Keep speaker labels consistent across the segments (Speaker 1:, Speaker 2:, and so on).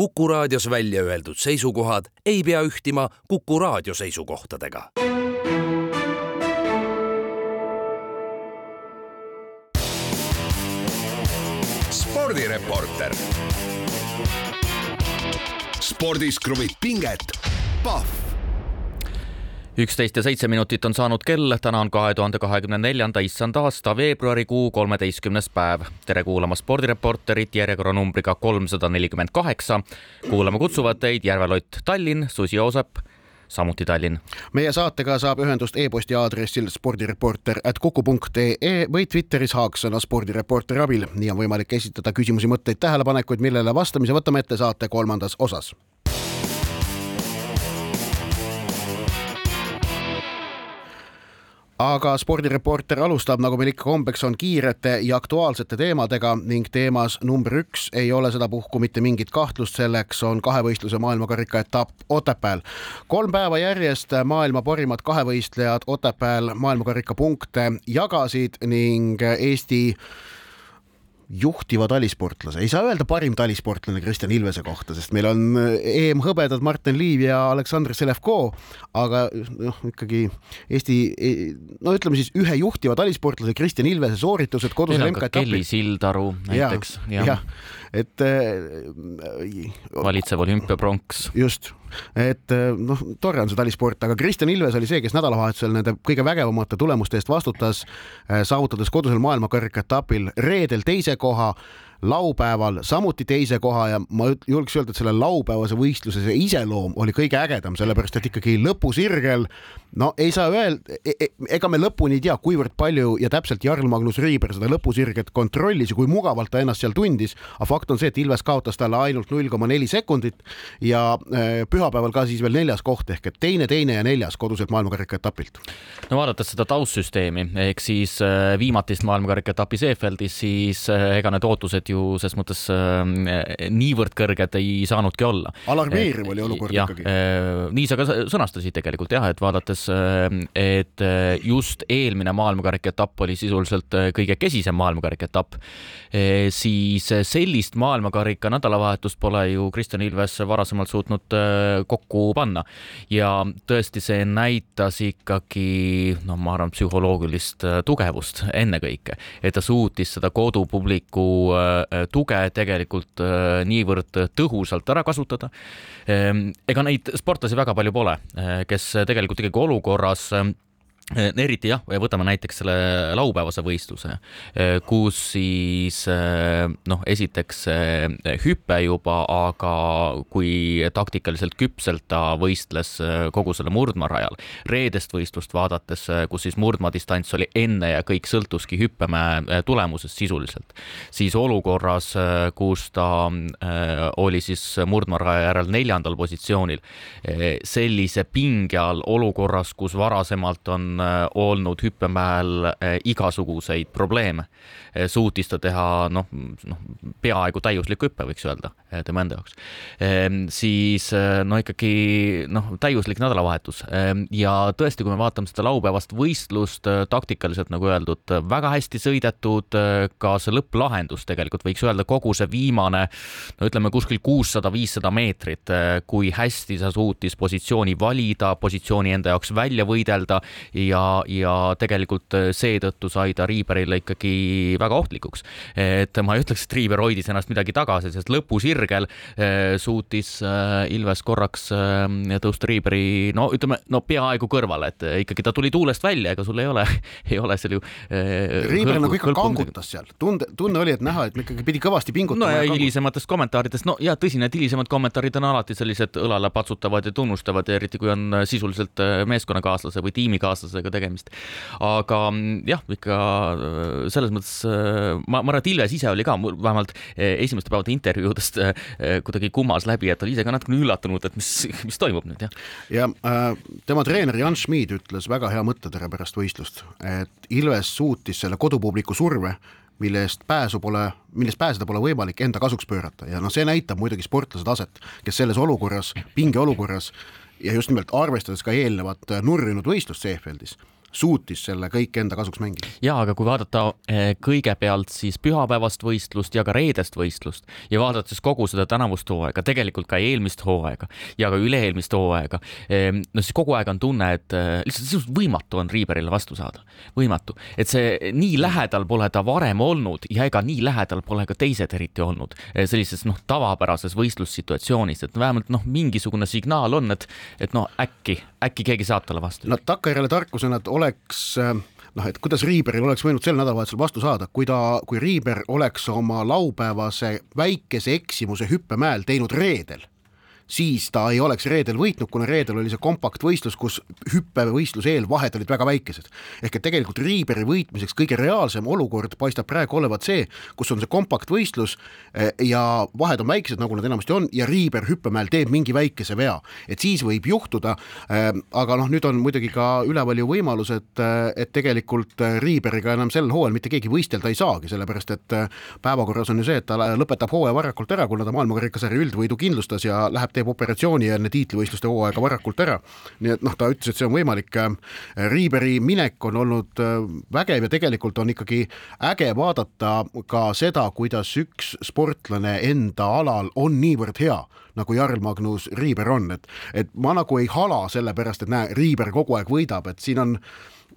Speaker 1: Kuku raadios välja öeldud seisukohad ei pea ühtima Kuku raadio seisukohtadega.
Speaker 2: spordireporter. spordis kruvib pinget, Pahv
Speaker 3: üksteist ja seitse minutit on saanud kell, täna on kahe tuhande kahekümne neljanda issand aasta veebruarikuu kolmeteistkümnes päev. tere kuulama spordireporterit järjekorranumbriga kolmsada nelikümmend kaheksa. kuulama kutsuvad teid Järve Lott, Tallinn, Susi Joosep, samuti Tallinn.
Speaker 4: meie saatega saab ühendust e-posti aadressil spordireporter at kuku.ee või Twitteris haaksõna spordireporteri abil. nii on võimalik esitada küsimusi, mõtteid, tähelepanekuid, millele vastamise võtame ette saate kolmandas osas aga spordireporter alustab, nagu meil ikka kombeks on, kiirete ja aktuaalsete teemadega ning teemas number üks ei ole sedapuhku mitte mingit kahtlust, selleks on kahevõistluse maailmakarika etapp Otepääl. kolm päeva järjest maailma parimad kahevõistlejad Otepääl maailmakarika punkte jagasid ning Eesti juhtiva talisportlase, ei saa öelda parim talisportlane Kristjan Ilvese kohta, sest meil on EM-hõbedad Martin Liiv ja Aleksandr Selevko, aga noh, ikkagi Eesti, no ütleme siis ühe juhtiva talisportlase Kristjan Ilvese sooritused kodusel
Speaker 3: MK-etapil. Kelly Sildaru näiteks.
Speaker 4: jah ja. ja., et äh,.
Speaker 3: valitsev olümpiapronks.
Speaker 4: just, et noh, tore on see talisport, aga Kristjan Ilves oli see, kes nädalavahetusel nende kõige vägevamate tulemuste eest vastutas, saavutades kodusel maailmakarika etapil reedel teise koha laupäeval samuti teise koha ja ma julgeks öelda, et selle laupäevase võistluse see iseloom oli kõige ägedam, sellepärast et ikkagi lõpusirgel no ei saa öelda e, e, ega me lõpuni ei tea, kuivõrd palju ja täpselt Jarl Magnus Riiber seda lõpusirget kontrollis ja kui mugavalt ta ennast seal tundis, aga fakt on see, et Ilves kaotas talle ainult null koma neli sekundit ja äh, pühapäeval ka siis veel neljas koht ehk et teine, teine ja neljas koduselt maailmakarika etapilt.
Speaker 3: no vaadates seda taustsüsteemi ehk siis äh, viimatist maailmakarika etappi Seefeldis, siis äh, ega need ootused ju ses mõttes niivõrd kõrged ei saanudki olla.
Speaker 4: alarmeeriv oli olukord
Speaker 3: ja,
Speaker 4: ikkagi.
Speaker 3: nii sa ka sõnastasid tegelikult jah, et vaadates mõttes, et just eelmine maailmakarika etapp oli sisuliselt kõige kesisem maailmakarika etapp, siis sellist maailmakarika nädalavahetust pole ju Kristjan Ilves varasemalt suutnud kokku panna. ja tõesti, see näitas ikkagi, noh, ma arvan, psühholoogilist tugevust ennekõike, et ta suutis seda kodupubliku tuge tegelikult niivõrd tõhusalt ära kasutada. ega neid sportlasi väga palju pole, kes tegelikult ikkagi olukorras Äh, eriti jah, võtame näiteks selle laupäevase võistluse, äh, kus siis äh, noh, esiteks hüpe juba, aga kui taktikaliselt küpselt ta võistles kogu selle murdmaarajal. reedest võistlust vaadates, kus siis murdmaadistants oli enne ja kõik sõltuski hüppemäe tulemusest sisuliselt, siis olukorras, kus ta oli siis murdmaaraja järel neljandal positsioonil, sellise pinge all olukorras, kus varasemalt on Äh, olnud hüppemäel äh, igasuguseid probleeme. Äh, suutis ta teha noh, noh peaaegu täiusliku hüppe, võiks öelda tema enda jaoks. Ehm, siis no ikkagi noh, täiuslik nädalavahetus ehm, ja tõesti, kui me vaatame seda laupäevast võistlust taktikaliselt nagu öeldud, väga hästi sõidetud, ka see lõpplahendus tegelikult võiks öelda kogu see viimane no ütleme kuskil kuussada, viissada meetrit, kui hästi sa suutis positsiooni valida, positsiooni enda jaoks välja võidelda ja, ja tegelikult seetõttu sai ta Riiberile ikkagi väga ohtlikuks. et ma ei ütleks, et Riiber hoidis ennast midagi tagasi, sest lõpusirgel eh, suutis eh, Ilves korraks eh, tõusta Riiberi no ütleme, no peaaegu kõrvale, et ikkagi ta tuli tuulest välja, ega sul ei ole, ei ole seal ju.
Speaker 4: Riiber nagu ikka kangutas seal, tunde, tunne oli, et näha, et ikkagi pidi kõvasti pingutama.
Speaker 3: no ja, ja hilisematest kommentaaridest, no ja tõsi, need hilisemad kommentaarid on alati sellised õlale patsutavad ja tunnustavad ja eriti kui on sisuliselt meeskonnakaaslase või tiimikaaslasega tegemist. aga mm, jah, ikka selles mõttes ma, ma arvan, et Ilves ise oli ka vähemalt eh, esimeste päevade intervjuudest kuidagi kummas läbi, et oli ise ka natukene üllatunud, et mis, mis toimub nüüd jah.
Speaker 4: ja äh, tema treener Jan Schmid ütles väga hea mõttetere pärast võistlust, et Ilves suutis selle kodupubliku surve mille eest pääsu pole, millest pääseda pole võimalik, enda kasuks pöörata ja noh, see näitab muidugi sportlase taset, kes selles olukorras, pingeolukorras ja just nimelt arvestades ka eelnevat nurjunud võistlust Seefeldis suutis selle kõik enda kasuks mängida.
Speaker 3: ja aga kui vaadata eh, kõigepealt siis pühapäevast võistlust ja ka reedest võistlust ja vaadates kogu seda tänavust hooaega, tegelikult ka eelmist hooaega ja ka üle-eelmist hooaega, no siis kogu aeg on tunne, et eh, lihtsalt sisuliselt võimatu on Riiberile vastu saada, võimatu, et see nii lähedal pole ta varem olnud ja ega nii lähedal pole ka teised eriti olnud eh, sellises noh, tavapärases võistlussituatsioonis, et vähemalt noh, mingisugune signaal on, et, et noh, äkki, äkki keegi saab talle vastu.
Speaker 4: no takkajärele tarkusena, et oleks äh, noh, et kuidas Riiberil oleks võinud sel nädalavahetusel vastu saada, kui ta, kui Riiber oleks oma laupäevase väikese eksimuse hüppemäel teinud reedel siis ta ei oleks reedel võitnud, kuna reedel oli see kompaktvõistlus, kus hüppevõistluse eel vahed olid väga väikesed. ehk et tegelikult Riiberi võitmiseks kõige reaalsem olukord paistab praegu olevat see, kus on see kompaktvõistlus eh, ja vahed on väikesed, nagu nad enamasti on, ja Riiber hüppemäel teeb mingi väikese vea, et siis võib juhtuda. Eh, aga noh, nüüd on muidugi ka üleval ju võimalus, et, eh, et tegelikult Riiberiga enam sel hooajal mitte keegi võistelda ei saagi, sellepärast et päevakorras on ju see, et ta lõpetab hooaja varakult ära, kuna ta maailmakarikasarja üldvõidu kindlustas ja läheb teeb operatsiooni enne tiitlivõistluste hooaega varakult ära. nii et noh, ta ütles, et see on võimalik. Riiberi minek on olnud äh, vägev ja tegelikult on ikkagi äge vaadata ka seda, kuidas üks sportlane enda alal on niivõrd hea nagu Jarl Magnus Riiber on, et, et ma nagu ei hala selle pärast, et näe, Riiber kogu aeg võidab, et siin on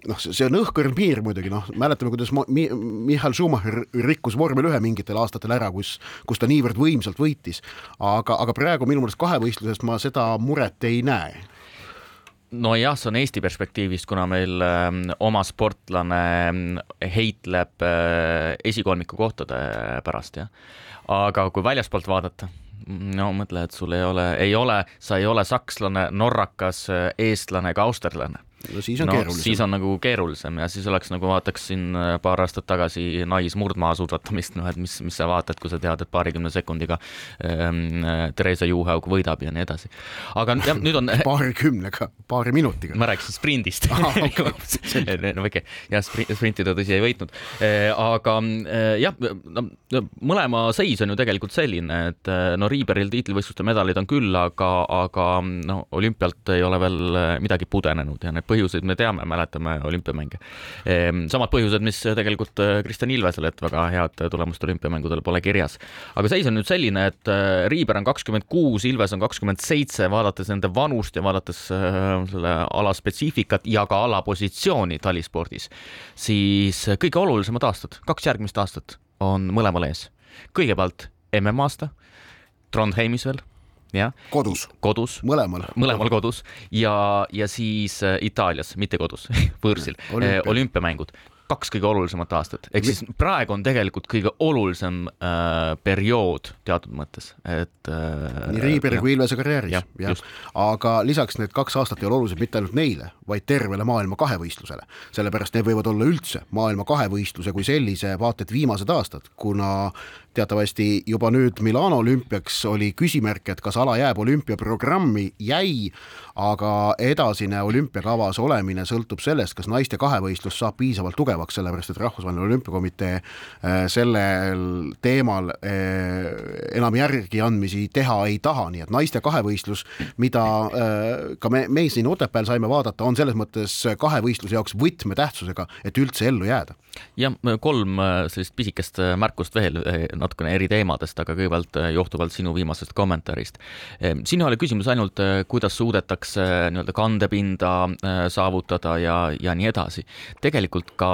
Speaker 4: noh, see on õhkõrn piir muidugi, noh, mäletame, kuidas Mi Michal Schumacher rikkus vormel ühe mingitel aastatel ära, kus, kus ta niivõrd võimsalt võitis. aga, aga praegu minu meelest kahevõistluses ma seda muret ei näe
Speaker 3: nojah, see on Eesti perspektiivist, kuna meil äh, oma sportlane heitleb äh, esikolmiku kohtade pärast, jah. aga kui väljaspoolt vaadata, no mõtle, et sul ei ole, ei ole, sa ei ole sakslane, norrakas, eestlane ega austerlane
Speaker 4: no siis on no, keerulisem.
Speaker 3: siis on nagu keerulisem ja siis oleks nagu vaataks siin äh, paar aastat tagasi naismurdmaa suusatamist, noh et mis, mis sa vaatad, kui sa tead, et paarikümne sekundiga ähm, Theresa Juhaug võidab ja nii edasi. aga jah, nüüd on
Speaker 4: paarikümnega, paari minutiga.
Speaker 3: ma rääkisin sprindist ah, okay. no okay., jah, sprinti ta tõsi ei võitnud, äh, aga äh, jah, no mõlema seis on ju tegelikult selline, et no Riiberil tiitlivõistluste medalid on küll, aga, aga no olümpialt ei ole veel midagi pudenenud ja need põhjuseid me teame, mäletame olümpiamänge. Ehm, samad põhjused, mis tegelikult äh, Kristjan Ilvesel, et väga head tulemust olümpiamängudel pole kirjas. aga seis on nüüd selline, et äh, Riiber on kakskümmend kuus, Ilves on kakskümmend seitse, vaadates nende vanust ja vaadates äh, selle ala spetsiifikat ja ka ala positsiooni talispordis, siis kõige olulisemad aastad, kaks järgmist aastat on mõlemal ees. kõigepealt MM-aasta Trondheimis veel.
Speaker 4: Kodus.
Speaker 3: kodus.
Speaker 4: mõlemal.
Speaker 3: mõlemal kodus ja, ja siis äh, Itaalias, mitte kodus võõrsil Olümpia. olümpiamängud kaks kõige olulisemat aastat, ehk siis praegu on tegelikult kõige olulisem äh, periood teatud mõttes, et äh,.
Speaker 4: nii Riiberi kui Ilvese karjääris, jah ja. aga lisaks need kaks aastat ei ole olulised mitte ainult neile, vaid tervele maailma kahevõistlusele, sellepärast need võivad olla üldse maailma kahevõistluse kui sellise vaata et viimased aastad, kuna teatavasti juba nüüd Milano olümpiaks oli küsimärk, et kas ala jääb olümpiaprogrammi, jäi, aga edasine olümpiakavas olemine sõltub sellest, kas naiste kahevõistlus saab piisavalt tugev tugevaks, sellepärast et Rahvusvaheline Olümpiakomitee äh, sellel teemal äh, enam järgiandmisi teha ei taha, nii et naiste kahevõistlus, mida äh, ka me, me siin Otepääl saime vaadata, on selles mõttes kahevõistluse jaoks võtmetähtsusega, et üldse ellu jääda.
Speaker 3: jah, kolm sellist pisikest märkust veel natukene eri teemadest, aga kõigepealt johtuvalt sinu viimasest kommentaarist. siin ei ole küsimus ainult, kuidas suudetakse nii-öelda kandepinda saavutada ja, ja nii edasi. tegelikult ka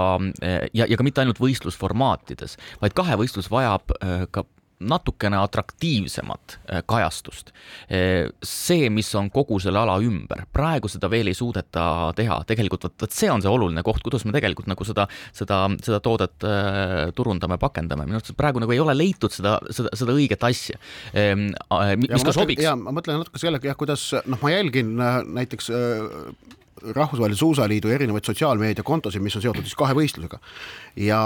Speaker 3: ja, ja ka mitte ainult võistlusformaatides, vaid kahevõistlus vajab äh, ka natukene atraktiivsemat äh, kajastust. Äh, see, mis on kogu selle ala ümber, praegu seda veel ei suudeta teha, tegelikult vot, vot see on see oluline koht, kuidas me tegelikult nagu seda, seda, seda toodet äh, turundame, pakendame, minu arust praegu nagu ei ole leitud seda, seda, seda õiget asja ähm,, mis ka sobiks.
Speaker 4: ja ma mõtlen natuke sellega jah, kuidas noh, ma jälgin näiteks Rahvusvahelise Suusaliidu erinevaid sotsiaalmeediakontosid, mis on seotud siis kahevõistlusega ja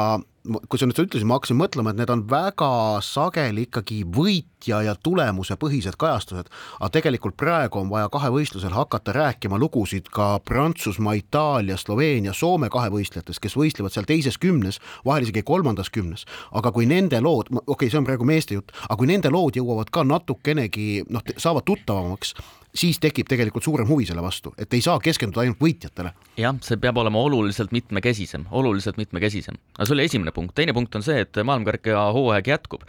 Speaker 4: kui sa nüüd ütlesid, ma hakkasin mõtlema, et need on väga sageli ikkagi võitja ja tulemuse põhised kajastused, aga tegelikult praegu on vaja kahevõistlusel hakata rääkima lugusid ka Prantsusmaa, Itaalia, Sloveenia, Soome kahevõistlejatest, kes võistlevad seal teises kümnes, vahel isegi kolmandas kümnes, aga kui nende lood, okei okay,, see on praegu meeste jutt, aga kui nende lood jõuavad ka natukenegi noh, saavad tuttavamaks, siis tekib tegelikult suurem huvi selle vastu, et ei saa keskenduda ainult võitjatele.
Speaker 3: jah, see peab olema oluliselt mitmekesisem, oluliselt mitmekesisem. aga see oli esimene punkt, teine punkt on see, et maailmakarika hooaeg jätkub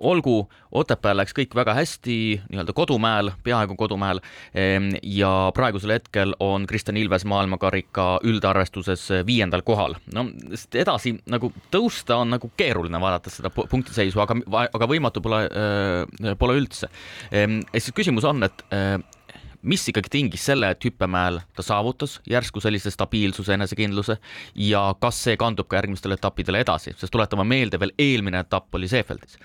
Speaker 3: olgu, Otepääl läks kõik väga hästi nii-öelda kodumäel, peaaegu kodumäel ehm, ja praegusel hetkel on Kristjan Ilves maailmakarika üldarvestuses viiendal kohal. no edasi nagu tõusta on nagu keeruline, vaadates seda punktiseisu, aga, aga võimatu pole, äh, pole üldse. Ehm, siis küsimus on, et mis ikkagi tingis selle, et hüppemäel ta saavutas järsku sellise stabiilsuse, enesekindluse ja kas see kandub ka järgmistele etappidele edasi, sest tuletame meelde, veel eelmine etapp oli Seefeldis.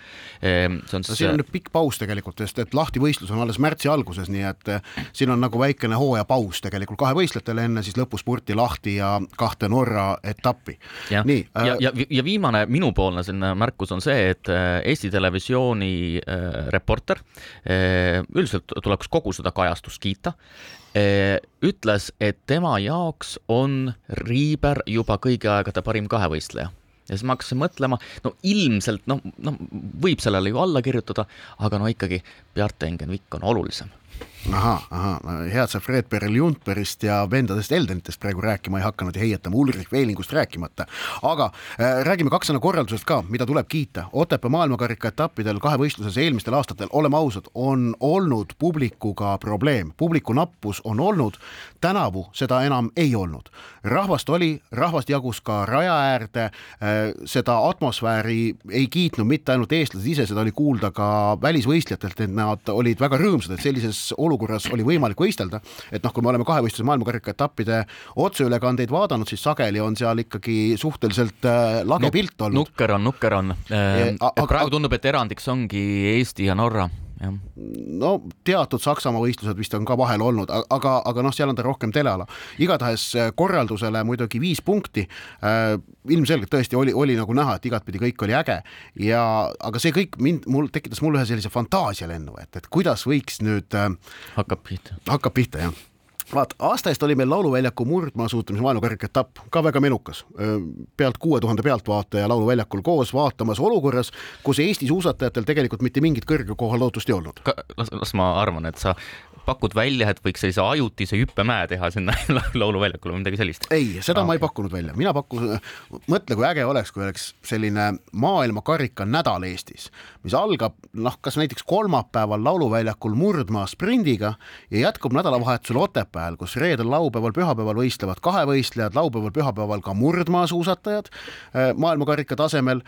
Speaker 4: Ehm, see on siis siin on nüüd pikk paus tegelikult, sest et lahtivõistlus on alles märtsi alguses, nii et eh, siin on nagu väikene hooajapaus tegelikult kahevõistlejatele enne siis lõpuspurti lahti ja kahte Norra etappi.
Speaker 3: nii äh,. ja, ja, ja viimane minupoolne selline märkus on see, et eh, Eesti Televisiooni äh, reporter äh, üldiselt tuleks kogu seda kajastust kiita, eh, ütles, et tema jaoks on Riiber juba kõigi aegade parim kahevõistleja. Ja siis ma hakkasin mõtlema, no ilmselt noh, noh, võib sellele ju alla kirjutada, aga no ikkagi Bjarte Engen-Vikk on olulisem
Speaker 4: ahah, ahah, head sa Fred Perel-Juntberist ja vendadest Eldenitest praegu rääkima ei hakanud ja heietama, Ulrich Veelingust rääkimata. aga äh, räägime kaks sõna korraldusest ka, mida tuleb kiita. Otepää maailmakarika etappidel kahevõistluses eelmistel aastatel, oleme ausad, on olnud publikuga probleem, publiku nappus on olnud, tänavu seda enam ei olnud. rahvast oli, rahvast jagus ka raja äärde äh,, seda atmosfääri ei kiitnud mitte ainult eestlased ise, seda oli kuulda ka välisvõistlejatelt, et nad olid väga rõõmsad, et sellises olukorras oli võimalik võistelda, et noh, kui me oleme kahevõistluse maailmakarika etappide otseülekandeid vaadanud, siis sageli on seal ikkagi suhteliselt äh, lage Nuk, pilt olnud.
Speaker 3: nukker on, nukker on ehm,. praegu tundub, et erandiks ongi Eesti ja Norra jah.
Speaker 4: no teatud Saksamaa võistlused vist on ka vahel olnud, aga, aga noh, seal on ta rohkem teleala. igatahes äh, korraldusele muidugi viis punkti äh,. ilmselgelt tõesti oli, oli nagu näha, et igatpidi kõik oli äge ja, aga see kõik mind, mul tekitas mul ühe sellise fantaasialennu, et, et kuidas võiks nüüd äh,.
Speaker 3: hakkab pihta.
Speaker 4: hakkab pihta, jah vaat aasta eest oli meil Lauluväljaku murdmaasuusatamise maailmakarika etapp, ka väga menukas. pealt kuue tuhande pealtvaataja Lauluväljakul koos vaatamas olukorras, kus Eesti suusatajatel tegelikult mitte mingit kõrge koha lootust ei olnud.
Speaker 3: las, las ma arvan, et sa pakud välja, et võiks sellise ajutise hüppemäe teha sinna lauluväljakule või midagi sellist?
Speaker 4: ei, seda ah. ma ei pakkunud välja, mina pakkusin, mõtle, kui äge oleks, kui oleks selline maailmakarika nädal Eestis, mis algab noh, kas näiteks kolmapäeval lauluväljakul murdmaa sprindiga ja jätkub nädalavahetusel Otepääl, kus reedel, laupäeval, pühapäeval võistlevad kahevõistlejad, laupäeval, pühapäeval ka murdmaasuusatajad eh, maailmakarika tasemel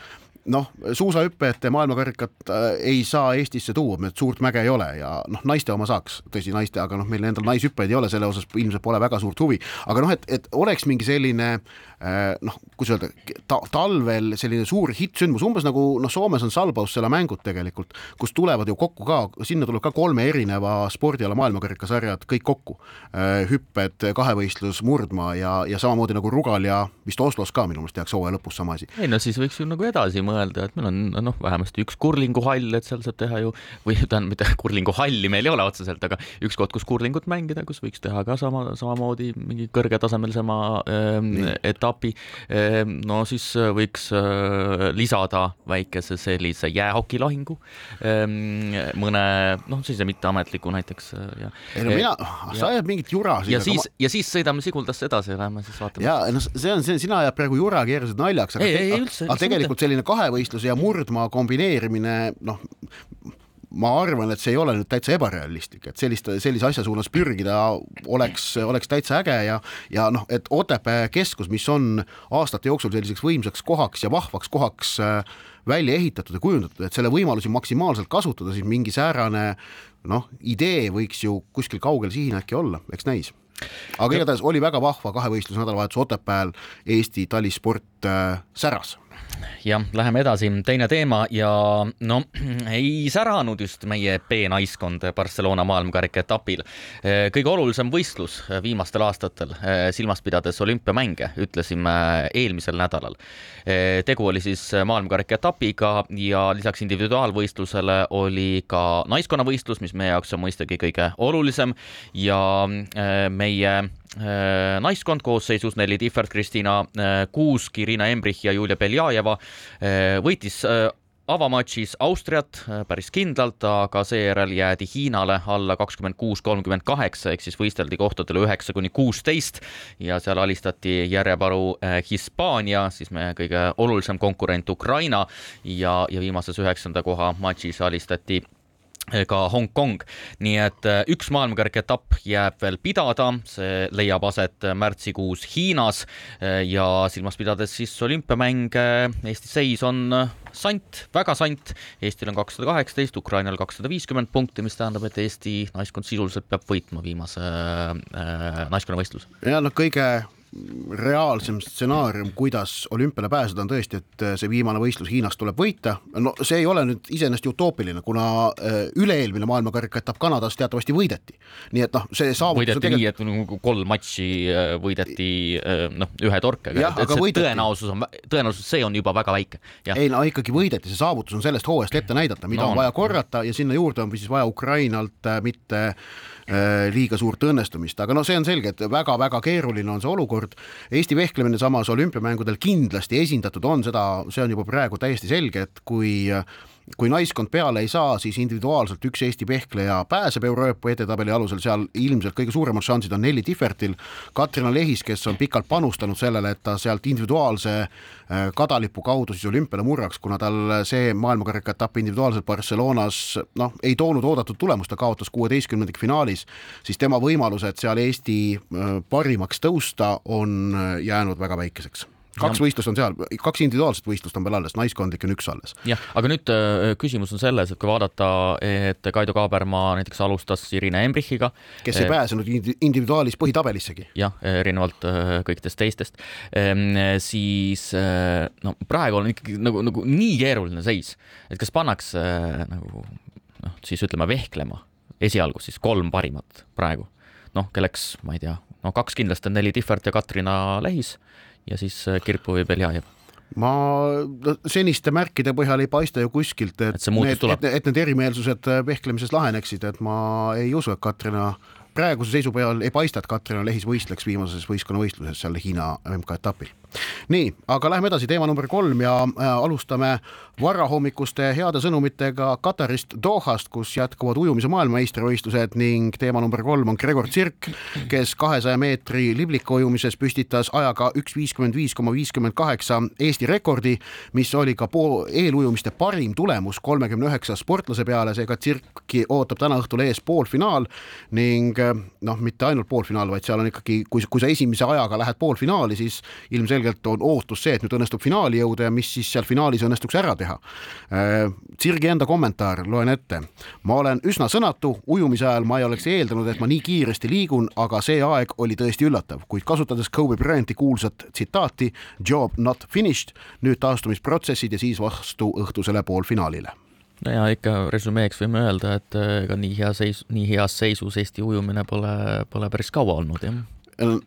Speaker 4: noh, suusahüppajate maailmakarikat äh, ei saa Eestisse tuua, et suurt mäge ei ole ja noh, naiste oma saaks, tõsi, naiste, aga noh, meil endal naishüppajaid ei ole, selle osas ilmselt pole väga suurt huvi, aga noh, et, et oleks mingi selline äh, noh, kuidas öelda ta,, talvel selline suur hittsündmus, umbes nagu noh, Soomes on Salbaussela mängud tegelikult, kus tulevad ju kokku ka, sinna tuleb ka kolme erineva spordiala maailmakarikasarjad kõik kokku. Äh, hüpped, kahevõistlus, murdmaa ja, ja samamoodi nagu Rugal ja vist Oslos ka minu meelest tehakse hooaja lõpus sama asi.
Speaker 3: ei no siis võiks ju nagu edasi mõelda mõelda, et meil on noh, vähemasti üks kurlinguhall, et seal saab teha ju, või tähendab, mitte kurlinguhalli meil ei ole otseselt, aga üks koht, kus kurlingut mängida, kus võiks teha ka sama, samamoodi mingi kõrgetasemelisema ähm, etapi ähm,. no siis äh, võiks äh, lisada väikese sellise jäähokilahingu ähm, mõne noh, sellise mitteametliku näiteks
Speaker 4: äh, ja. ei no mina, sa ajad mingit jura.
Speaker 3: ja siis, ma... ja siis sõidame Siguldasse edasi ja lähme siis vaatame.
Speaker 4: ja noh, see on see, sina ajad praegu jura keerasid naljaks, aga, ei, ei, üldse, aga tegelikult selline kahe kahevõistluse ja murdmaa kombineerimine, noh, ma arvan, et see ei ole nüüd täitsa ebarealistlik, et sellist, sellise asja suunas pürgida oleks, oleks täitsa äge ja, ja noh, et Otepää keskus, mis on aastate jooksul selliseks võimsaks kohaks ja vahvaks kohaks äh, välja ehitatud ja kujundatud, et selle võimalusi maksimaalselt kasutada, siis mingi säärane noh, idee võiks ju kuskil kaugel siin äkki olla, eks näis. Aga igatahes oli väga vahva kahevõistluse nädalavahetus Otepääl, Eesti talisport äh, säras
Speaker 3: jah, läheme edasi, teine teema ja no ei säranud just meie B-naiskond Barcelona maailmakarika etapil. kõige olulisem võistlus viimastel aastatel, silmas pidades olümpiamänge, ütlesime eelmisel nädalal. tegu oli siis maailmakarika etapiga ja lisaks individuaalvõistlusele oli ka naiskonnavõistlus, mis meie jaoks on mõistagi kõige olulisem ja meie naiskond koosseisus Nelli Tihvert, Kristina äh, Kuusk, Irina Embrich ja Julia Beljajeva äh, võitis avamatšis Austriat päris kindlalt, aga seejärel jäädi Hiinale alla kakskümmend kuus, kolmkümmend kaheksa ehk siis võisteldi kohtadele üheksa kuni kuusteist ja seal alistati järjeparu Hispaania, siis meie kõige olulisem konkurent Ukraina ja, ja viimases üheksanda koha matšis alistati ka Hongkong, nii et äh, üks maailmakarika etapp jääb veel pidada, see leiab aset märtsikuus Hiinas. Äh, ja silmas pidades siis olümpiamänge, Eesti seis on äh, sant, väga sant, Eestil on kakssada kaheksateist, Ukrainal kakssada viiskümmend punkti, mis tähendab, et Eesti naiskond sisuliselt peab võitma viimase äh, naiskonnavõistluse.
Speaker 4: ja noh, kõige reaalsem stsenaarium, kuidas olümpiale pääseda, on tõesti, et see viimane võistlus Hiinas tuleb võita. no see ei ole nüüd iseenesest utoopiline, kuna äh, üle-eelmine maailmakarika etapp Kanadas teatavasti võideti. nii et noh, see saavutus
Speaker 3: võideti tegelikult... nii, et nagu kolm matši äh, võideti äh, noh, ühe torkega, et see võideti. tõenäosus on, tõenäosus see on juba väga väike.
Speaker 4: ei no ikkagi võideti, see saavutus on sellest hooajast ette näidata, mida no, on vaja korrata ja sinna juurde on siis vaja Ukrainalt mitte liiga suurt õnnestumist, aga no see on selge, et väga-väga keeruline on see olukord olukord. Eesti vehklemine samas olümpiamängudel kindlasti esindatud on, seda, see on juba praegu täiesti selge, et kui kui naiskond peale ei saa, siis individuaalselt üks Eesti vehkleja pääseb Euroopa edetabeli alusel, seal ilmselt kõige suuremad šansid on Nelli Tihvertil, Katrina Lehis, kes on pikalt panustanud sellele, et ta sealt individuaalse äh, kadalipu kaudu siis olümpiale murraks, kuna tal see maailmakarika etapp individuaalselt Barcelonas noh, ei toonud oodatud tulemust, ta kaotas kuueteistkümnendikfinaalis, siis tema võimalused seal Eesti äh, parimaks tõusta on äh, jäänud väga väikeseks kaks ja... võistlust on seal, kaks individuaalset võistlust on veel alles, naiskondlik on üks alles.
Speaker 3: jah, aga nüüd äh, küsimus on selles, et kui vaadata, et Kaido Kaabermaa näiteks alustas Irina Embrichiga.
Speaker 4: kes ei äh, pääsenud individuaalis põhitabelisegi.
Speaker 3: jah, erinevalt äh, kõikidest teistest, ehm, siis no praegu on ikkagi nagu, nagu nii keeruline seis, et kas pannakse nagu noh, siis ütleme vehklema esialgu siis kolm parimat praegu, noh, kelleks ma ei tea, no kaks kindlasti on Nelli Tihvert ja Katrina Lehis ja siis äh, Kirpu või Beljajev
Speaker 4: ma seniste märkide põhjal ei paista ju kuskilt, et, et, need, et, et need erimeelsused äh, vehklemises laheneksid, et ma ei usu, et Katrina praeguse seisu peal ei paista, et Katrina Lehis võistleks viimases võistkonnavõistluses seal Hiina MK-etapil nii, aga läheme edasi, teema number kolm ja äh, alustame varahommikuste heade sõnumitega Katarist Dohast, kus jätkuvad ujumise maailmameistrivõistlused ning teema number kolm on Gregor Tsirk, kes kahesaja meetri libliku ujumises püstitas ajaga üks viiskümmend viis koma viiskümmend kaheksa Eesti rekordi, mis oli ka pool eelujumiste parim tulemus kolmekümne üheksa sportlase peale, seega Tsirki ootab täna õhtul ees poolfinaal ning noh, mitte ainult poolfinaal, vaid seal on ikkagi, kui, kui sa esimese ajaga lähed poolfinaali, siis ilmselgelt on ootus see, et nüüd õnnestub finaali jõuda ja mis siis seal finaalis õnnestuks ära teha. Sirgi äh, enda kommentaar, loen ette. ma olen üsna sõnatu, ujumise ajal ma ei oleks eeldanud, et ma nii kiiresti liigun, aga see aeg oli tõesti üllatav, kuid kasutades Kobe Bryanti kuulsat tsitaati job not finished, nüüd taastumisprotsessid ja siis vastu õhtusele poolfinaalile.
Speaker 3: No ja ikka resümeeks võime öelda, et ega nii hea seis, nii heas seisus Eesti ujumine pole, pole päris kaua olnud, jah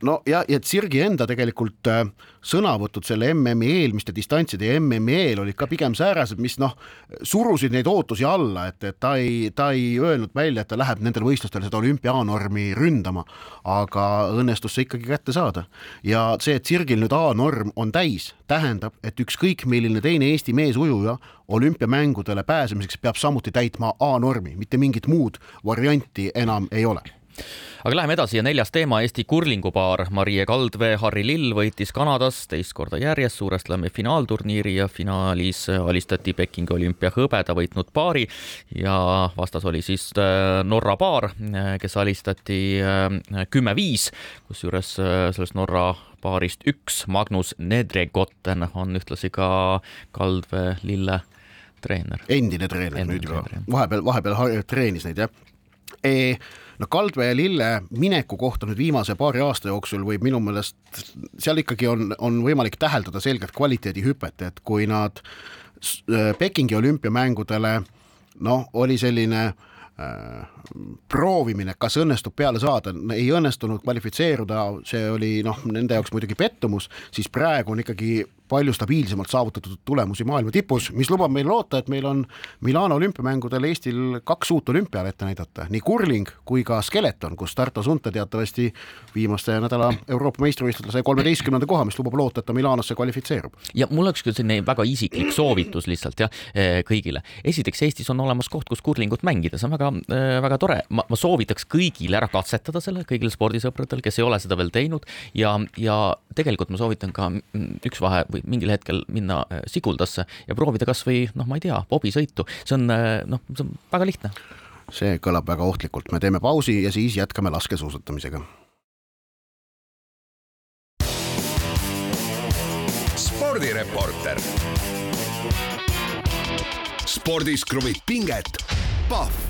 Speaker 4: no ja, ja Sirgi enda tegelikult äh, sõnavõtud selle MM-i eelmiste distantside ja MM-i eel olid ka pigem säärased, mis noh, surusid neid ootusi alla, et, et ta ei, ta ei öelnud välja, et ta läheb nendel võistlustel seda olümpia A-normi ründama, aga õnnestus see ikkagi kätte saada. ja see, et Sirgil nüüd A-norm on täis, tähendab, et ükskõik milline teine Eesti meesujuja olümpiamängudele pääsemiseks peab samuti täitma A-normi, mitte mingit muud varianti enam ei ole
Speaker 3: aga läheme edasi ja neljas teema, Eesti kurlingupaar. Marie Kaldvee, Harri Lill võitis Kanadas teist korda järjest Suure Slami finaalturniiri ja finaalis alistati Pekingi olümpia hõbeda võitnud paari. Ja vastas oli siis äh, Norra paar, äh, kes alistati äh, kümme-viis, kusjuures sellest Norra paarist üks, Magnus Nedregotten, on ühtlasi ka Kaldvee Lille treener.
Speaker 4: endine treener endine nüüd juba, vahepeal, vahepeal treenis neid jah. No Kaldvee ja Lille mineku kohta nüüd viimase paari aasta jooksul võib minu meelest, seal ikkagi on, on võimalik täheldada selgelt kvaliteedihüpet, et kui nad Pekingi olümpiamängudele noh, oli selline Äh, proovimine, kas õnnestub peale saada, ei õnnestunud kvalifitseeruda, see oli noh, nende jaoks muidugi pettumus, siis praegu on ikkagi palju stabiilsemalt saavutatud tulemusi maailma tipus, mis lubab meil loota, et meil on Milano olümpiamängudel Eestil kaks uut olümpial ette näidata, nii kurling kui ka skeleton, kus Tarto Sunte teatavasti viimaste nädala Euroopa meistrivõistlustel sai kolmeteistkümnenda koha, mis lubab loota, ta Milanosse kvalifitseerub.
Speaker 3: ja mul oleks küll selline väga isiklik soovitus lihtsalt jah, eh, kõigile. esiteks Eestis on olemas koht, kus kurlingut mängida, see on väga, eh, väga tore, ma, ma soovitaks kõigil ära katsetada selle, kõigil spordisõpradel, kes ei ole seda veel teinud ja, ja tegelikult ma soovitan ka üks vahe või mingil hetkel minna eh, Siguldasse ja proovida kasvõi noh, ma ei tea, bobisõitu, see on noh, see on väga lihtne.
Speaker 4: see kõlab väga ohtlikult, me teeme pausi ja siis jätkame laskesuusatamisega.
Speaker 2: Spordireporter. spordis kruvib pinget, Pahv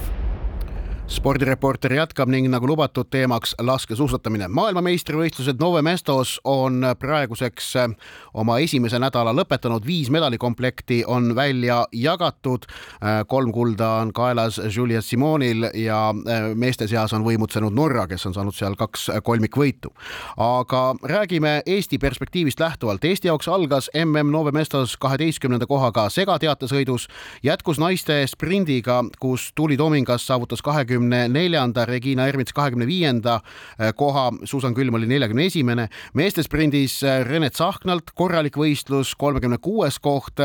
Speaker 4: spordireporter jätkab ning nagu lubatud teemaks laskesuusatamine. maailmameistrivõistlused Nove Mestos on praeguseks äh, oma esimese nädala lõpetanud, viis medalikomplekti on välja jagatud. Äh, kolm kulda on kaelas Julia Simonil ja äh, meeste seas on võimutsenud Norra, kes on saanud seal kaks kolmikvõitu. aga räägime Eesti perspektiivist lähtuvalt. Eesti jaoks algas mm Nove Mestos kaheteistkümnenda kohaga segateatesõidus, jätkus naiste sprindiga, kus Tuuli Tomingas saavutas kahekümne kahekümne neljanda, Regina Ermits kahekümne viienda eh, koha, Susan Külm oli neljakümne esimene. meeste sprindis eh, Rene Tsahknalt korralik võistlus, kolmekümne kuues koht,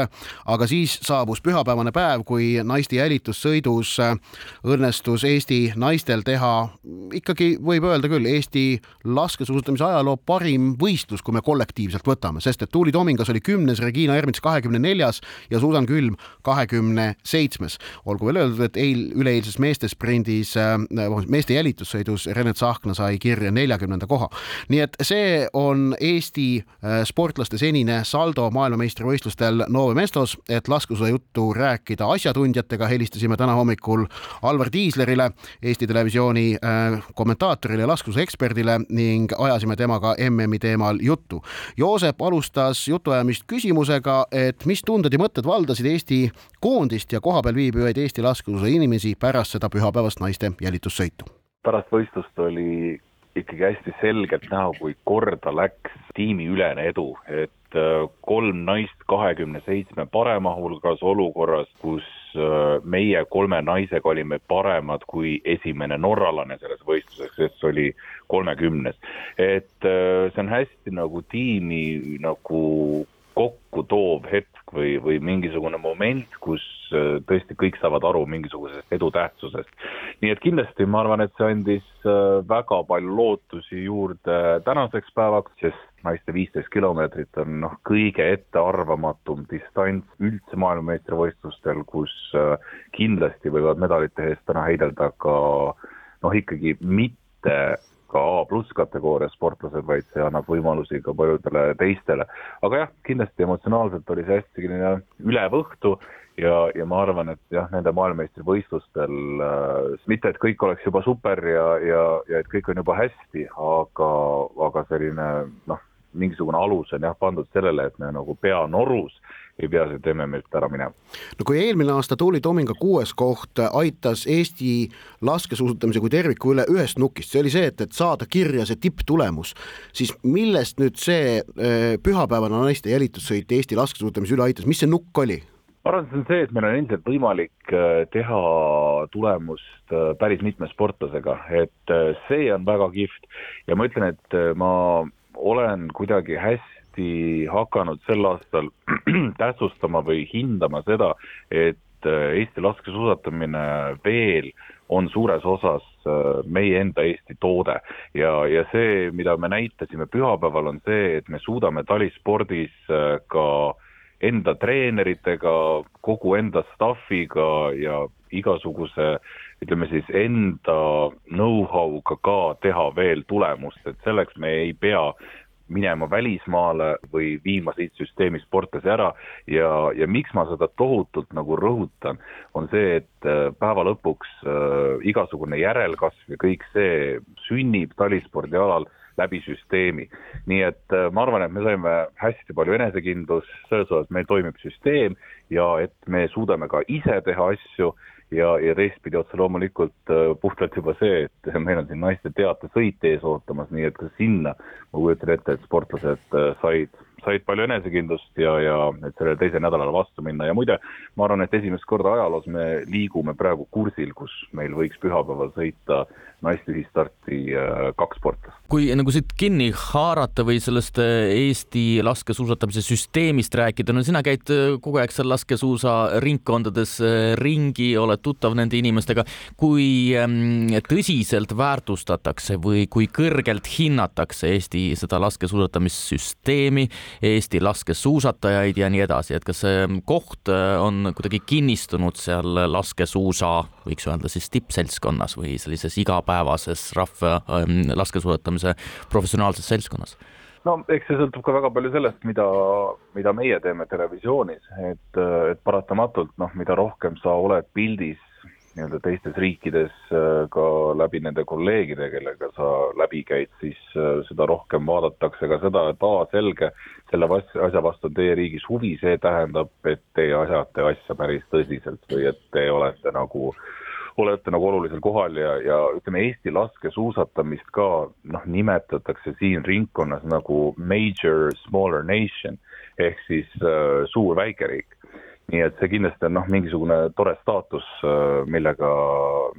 Speaker 4: aga siis saabus pühapäevane päev, kui naiste jälitussõidus eh, õnnestus Eesti naistel teha ikkagi võib öelda küll Eesti laskesuusatamise ajaloo parim võistlus, kui me kollektiivselt võtame, sest et Tuuli Tomingas oli kümnes, Regina Ermits kahekümne neljas ja Susan Külm kahekümne seitsmes. olgu veel öeldud, et eil, üleeilses meeste sprindis siis äh, meeste jälitussõidus Rene Tsahkna sai kirja neljakümnenda koha. nii et see on Eesti äh, sportlaste senine saldo maailmameistrivõistlustel Nove Mestos, et laskesuusajuttu rääkida asjatundjatega, helistasime täna hommikul Alvar Tiislerile, Eesti Televisiooni äh, kommentaatorile ja laskesuusaeksperdile ning ajasime temaga MM-i teemal juttu. Joosep alustas jutuajamist küsimusega, et mis tunded ja mõtted valdasid Eesti koondist ja kohapeal viibivaid Eesti laskesuusa inimesi pärast seda pühapäevast naiste naiste jälitussõitu.
Speaker 5: pärast võistlust oli ikkagi hästi selgelt näha, kui korda läks tiimiülene edu, et äh, kolm naist kahekümne seitsme parema hulgas olukorras, kus äh, meie kolme naisega olime paremad kui esimene norralane selles võistluses, kes oli kolmekümnes. et äh, see on hästi nagu tiimi nagu kokku toov hetk või, või mingisugune moment, kus äh, tõesti kõik saavad aru mingisugusest edu tähtsusest. nii et kindlasti ma arvan, et see andis äh, väga palju lootusi juurde tänaseks päevaks, sest naiste viisteist kilomeetrit on noh, kõige ettearvamatum distants üldse maailmameistrivõistlustel, kus äh, kindlasti võivad medalite eest täna heidelda ka noh, ikkagi mitte ka A pluss kategooria sportlased, vaid see annab võimalusi ka paljudele teistele. aga jah, kindlasti emotsionaalselt oli see hästi selline ülev õhtu ja, ja ma arvan, et jah, nende maailmameistrivõistlustel äh, mitte, et kõik oleks juba super ja, ja, ja et kõik on juba hästi, aga, aga selline noh, mingisugune alus on jah pandud sellele, et me nagu pea norus ei pea siit MM-ilt ära minema.
Speaker 4: no kui eelmine aasta Tuuli Tominga kuues koht aitas Eesti laskesuusatamise kui terviku üle ühest nukist, see oli see, et, et saada kirja see tipptulemus, siis millest nüüd see äh, pühapäevane naiste jälitussõit Eesti laskesuusatamise üle aitas, mis see nukk oli?
Speaker 5: ma arvan, et see on see, et meil on endiselt võimalik äh, teha tulemust äh, päris mitme sportlasega, et see on väga kihvt ja ma ütlen, et ma olen kuidagi hästi hakanud sel aastal tähtsustama või hindama seda, et äh, Eesti laskesuusatamine veel on suures osas äh, meie enda Eesti toode. Ja, ja see, mida me näitasime pühapäeval, on see, et me suudame talispordis äh, ka enda treeneritega, kogu enda staff'iga ja igasuguse ütleme siis enda know-how'ga ka teha veel tulemust, et selleks me ei pea minema välismaale või viima siit süsteemi sportlasi ära ja, ja miks ma seda tohutult nagu rõhutan, on see, et äh, päeva lõpuks äh, igasugune järelkasv ja kõik see sünnib talispordi alal läbi süsteemi. nii et äh, ma arvan, et me saime hästi palju enesekindlust selles osas, meil toimib süsteem ja et me suudame ka ise teha asju ja, ja teistpidi otse loomulikult äh, puhtalt juba see, et meil on siin naiste teatesõit ees ootamas, nii et ka sinna ma kujutan ette, et sportlased äh, said, said palju enesekindlust ja, ja et sellele teisele nädalale vastu minna ja muide, ma arvan, et esimest korda ajaloos me liigume praegu kursil, kus meil võiks pühapäeval sõita naiste ühistarti äh, kaks sportlast.
Speaker 3: kui nagu siit kinni haarata või sellest Eesti laskesuusatamise süsteemist rääkida, no sina käid kogu aeg seal laskesuusaringkondades ringi, oled tuttav nende inimestega. kui ähm, tõsiselt väärtustatakse või kui kõrgelt hinnatakse Eesti seda laskesuusatamissüsteemi, Eesti laskesuusatajaid ja nii edasi, et kas see koht äh, on kuidagi kinnistunud seal laskesuusa, võiks öelda siis tippseltskonnas või sellises igapäevases rahva ähm, laskesuusatamise professionaalses seltskonnas?
Speaker 5: no eks see sõltub ka väga palju sellest, mida, mida meie teeme televisioonis, et, et paratamatult noh, mida rohkem sa oled pildis nii-öelda teistes riikides ka läbi nende kolleegide, kellega sa läbi käid, siis seda rohkem vaadatakse ka seda, et aa, selge, selle asja vastu on teie riigis huvi, see tähendab, et teie ajate asja päris tõsiselt või et te olete nagu äh, olete nagu olulisel kohal ja, ja ütleme, Eesti laskesuusatamist ka noh, nimetatakse siin ringkonnas nagu major smaller nation ehk siis äh, suur väikeriik. Nii et see kindlasti on noh, mingisugune tore staatus, äh, millega,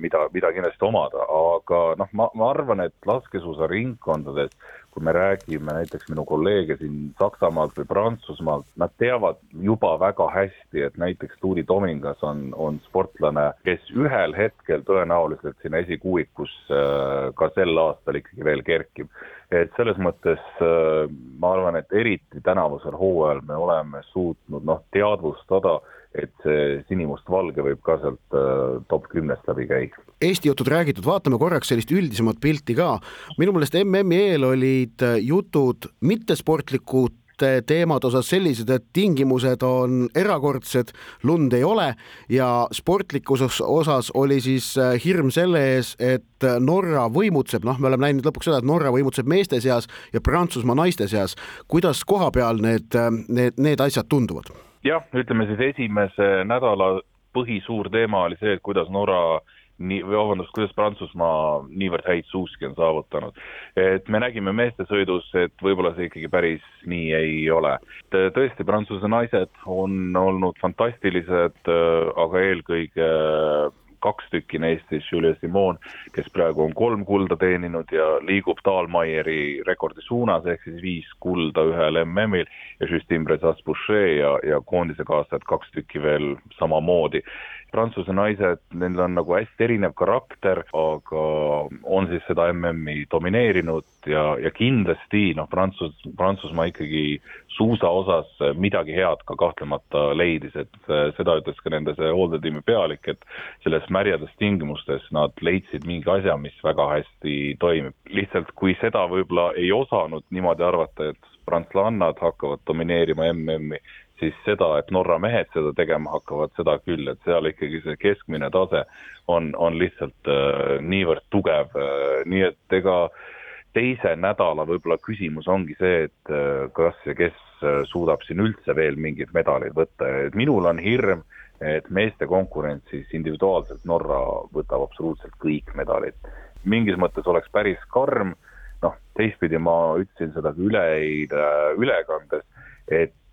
Speaker 5: mida, mida kindlasti omada, aga noh, ma, ma arvan, et laskesuusaringkondades kui me räägime näiteks minu kolleege siin Saksamaalt või Prantsusmaalt, nad teavad juba väga hästi, et näiteks Tuuli Tomingas on, on sportlane, kes ühel hetkel tõenäoliselt sinna esikuuikusse äh, ka sel aastal ikkagi veel kerkib. et selles mõttes äh, ma arvan, et eriti tänavusel hooajal me oleme suutnud noh, teadvustada et see sinimustvalge võib ka sealt äh, top kümnest läbi käia.
Speaker 4: Eesti jutud räägitud, vaatame korraks sellist üldisemat pilti ka. minu meelest MM-i eel olid äh, jutud mittesportlikud teemad osas sellised, et tingimused on erakordsed, lund ei ole ja sportlikus osas oli siis äh, hirm selle ees, et Norra võimutseb, noh, me oleme näinud lõpuks seda, et Norra võimutseb meeste seas ja Prantsusmaa naiste seas. kuidas koha peal need, need, need asjad tunduvad?
Speaker 5: Jah, ütleme siis esimese nädala põhisuur teema oli see, et kuidas Norra nii, või vabandust, kuidas Prantsusmaa niivõrd häid suuski on saavutanud. et me nägime meeste sõidus, et võib-olla see ikkagi päris nii ei ole. tõesti, Prantsuse naised on olnud fantastilised, aga eelkõige kaks tükki neist siis Julia Simon, kes praegu on kolm kulda teeninud ja liigub Dahlmeieri rekordi suunas, ehk siis viis kulda ühel MM-il ja Justine Brezas-Boucher ja, ja koondise kaastajad kaks tükki veel samamoodi. Prantsuse naised, neil on nagu hästi erinev karakter, aga on siis seda MM-i domineerinud ja, ja kindlasti noh, Prantsus, Prantsusmaa ikkagi suusa osas midagi head ka kahtlemata leidis, et seda ütles ka nende see hooldetiimi pealik, et selles märjades tingimustes nad leidsid mingi asja, mis väga hästi toimib. lihtsalt kui seda võib-olla ei osanud niimoodi arvata, et prantslannad hakkavad domineerima MM-i, siis seda, et Norra mehed seda tegema hakkavad, seda küll, et seal ikkagi see keskmine tase on, on lihtsalt äh, niivõrd tugev äh,, nii et ega teise nädala võib-olla küsimus ongi see, et äh, kas ja kes äh, suudab siin üldse veel mingeid medaleid võtta, et minul on hirm, et meeste konkurentsis individuaalselt Norra võtab absoluutselt kõik medalid. mingis mõttes oleks päris karm, noh, teistpidi ma ütlesin seda ka üleeile ülekandes, et äh,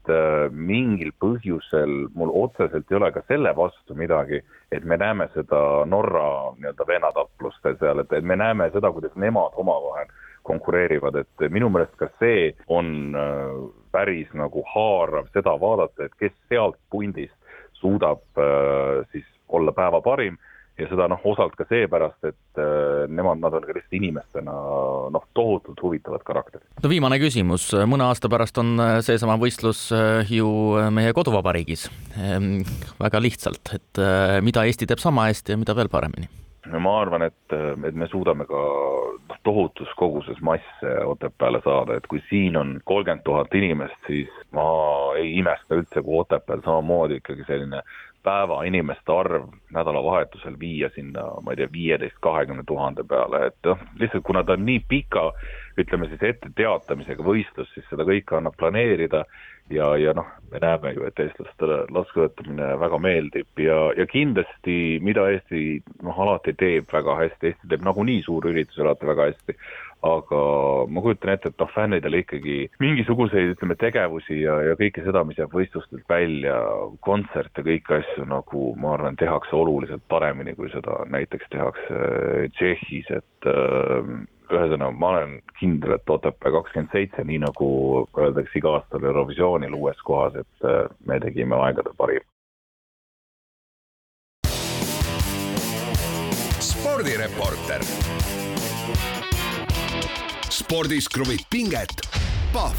Speaker 5: mingil põhjusel mul otseselt ei ole ka selle vastu midagi, et me näeme seda Norra nii-öelda vennatapluste seal, et, et me näeme seda, kuidas nemad omavahel konkureerivad, et minu meelest ka see on äh, päris nagu haarav seda vaadata, et kes sealt pundist suudab äh, siis olla päeva parim ja seda noh, osalt ka seepärast, et äh, nemad, nad on ka lihtsalt inimestena noh, tohutult huvitavad karakterid.
Speaker 3: no viimane küsimus, mõne aasta pärast on äh, seesama võistlus äh, ju meie koduvabariigis. Ehm, väga lihtsalt, et mida Eesti teeb sama hästi ja mida veel paremini?
Speaker 5: ja ma arvan, et, et me suudame ka noh, tohutus koguses masse Otepääle saada, et kui siin on kolmkümmend tuhat inimest, siis ma ei imesta üldse, kui Otepääl samamoodi ikkagi selline päeva inimeste arv nädalavahetusel viia sinna, ma ei tea, viieteist, kahekümne tuhande peale, et noh, lihtsalt kuna ta on nii pika, ütleme siis etteteatamisega võistlus, siis seda kõike annab planeerida ja, ja noh, me näeme ju, et eestlastele laskesuusatamine väga meeldib ja, ja kindlasti, mida Eesti noh, alati teeb väga hästi, Eesti teeb nagunii suurüritusi alati väga hästi, aga ma kujutan ette, et noh, fännidele ikkagi mingisuguseid, ütleme, tegevusi ja, ja kõike seda, mis jääb võistlustelt välja, kontserte, kõiki asju nagu ma arvan, tehakse oluliselt paremini, kui seda näiteks tehakse Tšehhis, et äh, ühesõnaga, ma olen kindel, et Otepää kakskümmend seitse, nii nagu öeldakse iga aastal Eurovisioonil uues kohas, et äh, me tegime aegade parim.
Speaker 2: spordireporter spordis kruvib pinget, Pahv.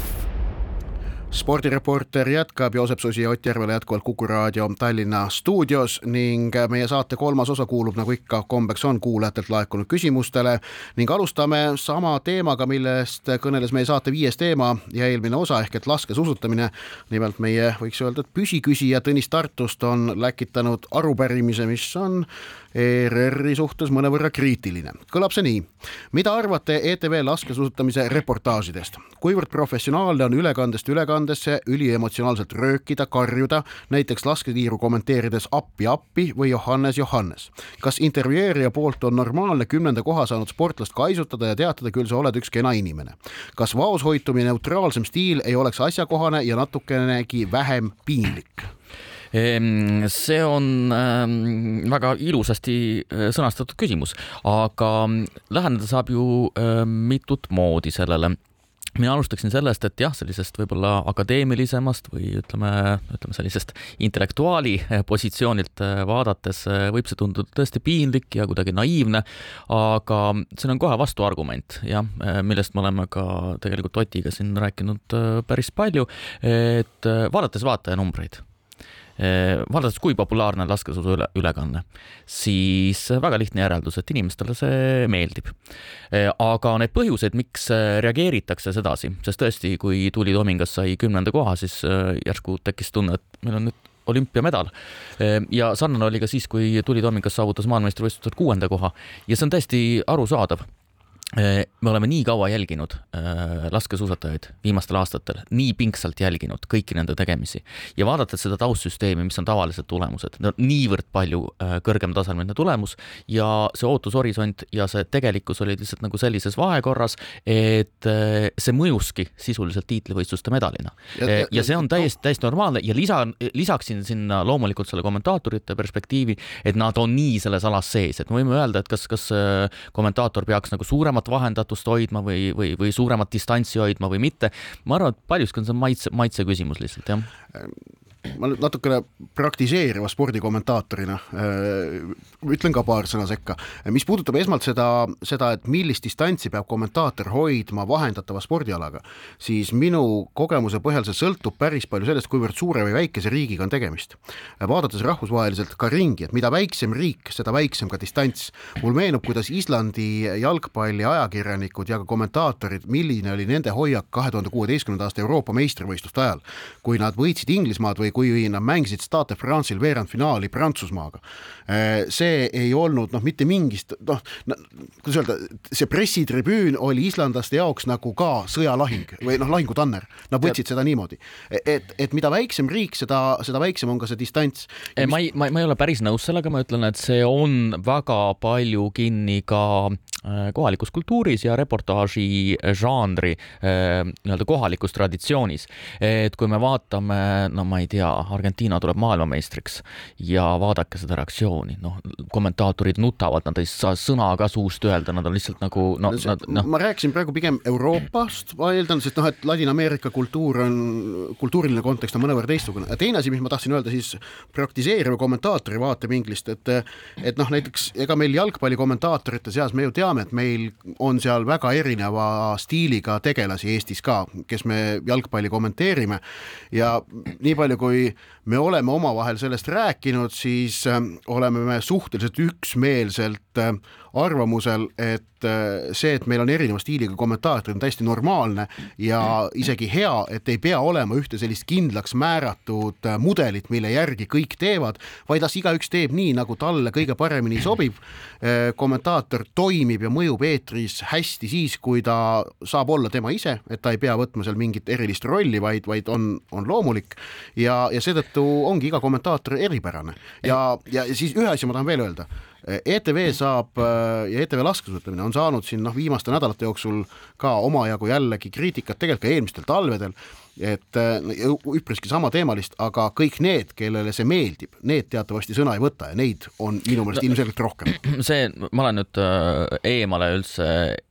Speaker 4: Spordireporter jätkab, Joosep Susi ja Ott Järvela jätkuvalt Kuku raadio Tallinna stuudios ning meie saate kolmas osa kuulub, nagu ikka kombeks on, kuulajatelt laekunud küsimustele. Ning alustame sama teemaga, millest kõneles meie saate viies teema ja eelmine osa ehk et laskesuusatamine. nimelt meie võiks öelda, et püsiküsija Tõnis Tartust on läkitanud arupärimise, mis on ERR-i suhtes mõnevõrra kriitiline. kõlab see nii. mida arvate ETV laskesuusatamise reportaažidest? kuivõrd professionaalne on ülekandest ülekandesse üliemotsionaalselt röökida, karjuda, näiteks lasketiiru kommenteerides appi, appi või Johannes, Johannes? kas intervjueerija poolt on normaalne kümnenda koha saanud sportlast kaisutada ja teatada, küll sa oled üks kena inimene? kas vaoshoitumine neutraalsem stiil ei oleks asjakohane ja natukenegi vähem piinlik?
Speaker 3: Ehm, see on ähm, väga ilusasti äh, sõnastatud küsimus, aga läheneda saab ju äh, mitut moodi sellele. Mina alustaksin sellest, et jah, sellisest võib-olla akadeemilisemast või ütleme, ütleme sellisest intellektuaali äh, positsioonilt vaadates võib see tunduda tõesti piinlik ja kuidagi naiivne, aga siin on kohe vastuargument, jah, millest me oleme ka tegelikult Otiga siin rääkinud päris palju, et vaadates vaatajanumbreid Eh, vaadates, kui populaarne on laskesuusa üle, ülekanne, siis väga lihtne järeldus, et inimestele see meeldib. Eh, aga need põhjused, miks reageeritakse sedasi, sest tõesti, kui Tuuli Tomingas sai kümnenda koha, siis järsku tekkis tunne, et meil on nüüd olümpiamedal. ja sarnane oli ka siis, kui Tuuli Tomingas saavutas maailmameistrivõistlustel kuuenda koha ja see on täiesti arusaadav Äh, me oleme nii kaua jälginud äh, laskesuusatajaid viimastel aastatel, nii pingsalt jälginud kõiki nende tegemisi ja vaadates seda taustsüsteemi, mis on tavalised tulemused, niivõrd palju äh, kõrgematasemeline tulemus ja see ootushorisont ja see tegelikkus olid lihtsalt nagu sellises vahekorras, et äh, see mõjuski sisuliselt tiitlivõistluste medalina. ja, see on täiesti, täiesti normaalne ja lisa, lisaksin sinna loomulikult selle kommentaatorite perspektiivi, et nad on nii selles alas sees, et me võime öelda, et kas, kas äh, kommentaator peaks nagu suuremat suuremat vahendatust hoidma või, või, või suuremat distantsi hoidma või mitte. ma arvan, et paljuski on see maitse, maitse küsimus lihtsalt, jah
Speaker 4: ma nüüd natukene praktiseeriva spordikommentaatorina äh, ütlen ka paar sõna sekka. mis puudutab esmalt seda, seda, et millist distantsi peab kommentaator hoidma vahendatava spordialaga, siis minu kogemuse põhjal see sõltub päris palju sellest, kuivõrd suure või väikese riigiga on tegemist. vaadates rahvusvaheliselt ka ringi, et mida väiksem riik, seda väiksem ka distants. mul meenub, kuidas Islandi jalgpalli ajakirjanikud ja ka kommentaatorid, milline oli nende hoiak kahe tuhande kuueteistkümnenda aasta Euroopa meistrivõistluste ajal, kui nad võitsid Inglismaad või kui nad mängisid Stade France'il veerandfinaali Prantsusmaaga. Äh, see ei olnud noh, mitte mingist noh, kuidas öelda, see pressitribüün oli islandlaste jaoks nagu ka sõjalahing või noh, lahingutanner, nad võtsid seda niimoodi, et, et mida väiksem riik, seda, seda väiksem on ka see distants.
Speaker 3: Mis... ma ei, ma, ma ei ole päris nõus sellega, ma ütlen, et see on väga palju kinni ka äh, kohalikus kultuuris ja reportaaži žanri äh, nii-öelda kohalikus traditsioonis. et kui me vaatame, no ma ei tea, tea, Argentiina tuleb maailmameistriks ja vaadake seda reaktsiooni, noh, kommentaatorid nutavad, nad ei saa sõna ka suust öelda, nad on lihtsalt nagu no, no, nad,
Speaker 4: noh. ma rääkisin praegu pigem Euroopast, ma eeldan, sest noh, et Ladina-Ameerika kultuur on, kultuuriline kontekst on mõnevõrra teistsugune. teine asi, mis ma tahtsin öelda siis praktiseeriva kommentaatori vaatevinklist, et et noh, näiteks ega meil jalgpallikommentaatorite seas me ju teame, et meil on seal väga erineva stiiliga tegelasi Eestis ka, kes me jalgpalli kommenteerime ja nii palju, kui kui me oleme omavahel sellest rääkinud, siis ähm, oleme me suhteliselt üksmeelselt arvamusel, et äh, see, et meil on erineva stiiliga kommentaatorid, on täiesti normaalne ja isegi hea, et ei pea olema ühte sellist kindlaks määratud äh, mudelit, mille järgi kõik teevad, vaid las igaüks teeb nii, nagu talle kõige paremini sobib. kommentaator toimib ja mõjub eetris hästi siis, kui ta saab olla tema ise, et ta ei pea võtma seal mingit erilist rolli, vaid, vaid on, on loomulik. Ja, ja seetõttu ongi iga kommentaator eripärane. Ja, ja siis ühe asja ma tahan veel öelda ETV saab äh, ja ETV laskesuusatamine on saanud siin noh, viimaste nädalate jooksul ka omajagu jällegi kriitikat, tegelikult ka eelmistel talvedel, et äh, üpriski samateemalist, aga kõik need, kellele see meeldib, need teatavasti sõna ei võta ja neid on minu meelest ilmselgelt rohkem.
Speaker 3: see, ma olen nüüd äh, eemale üldse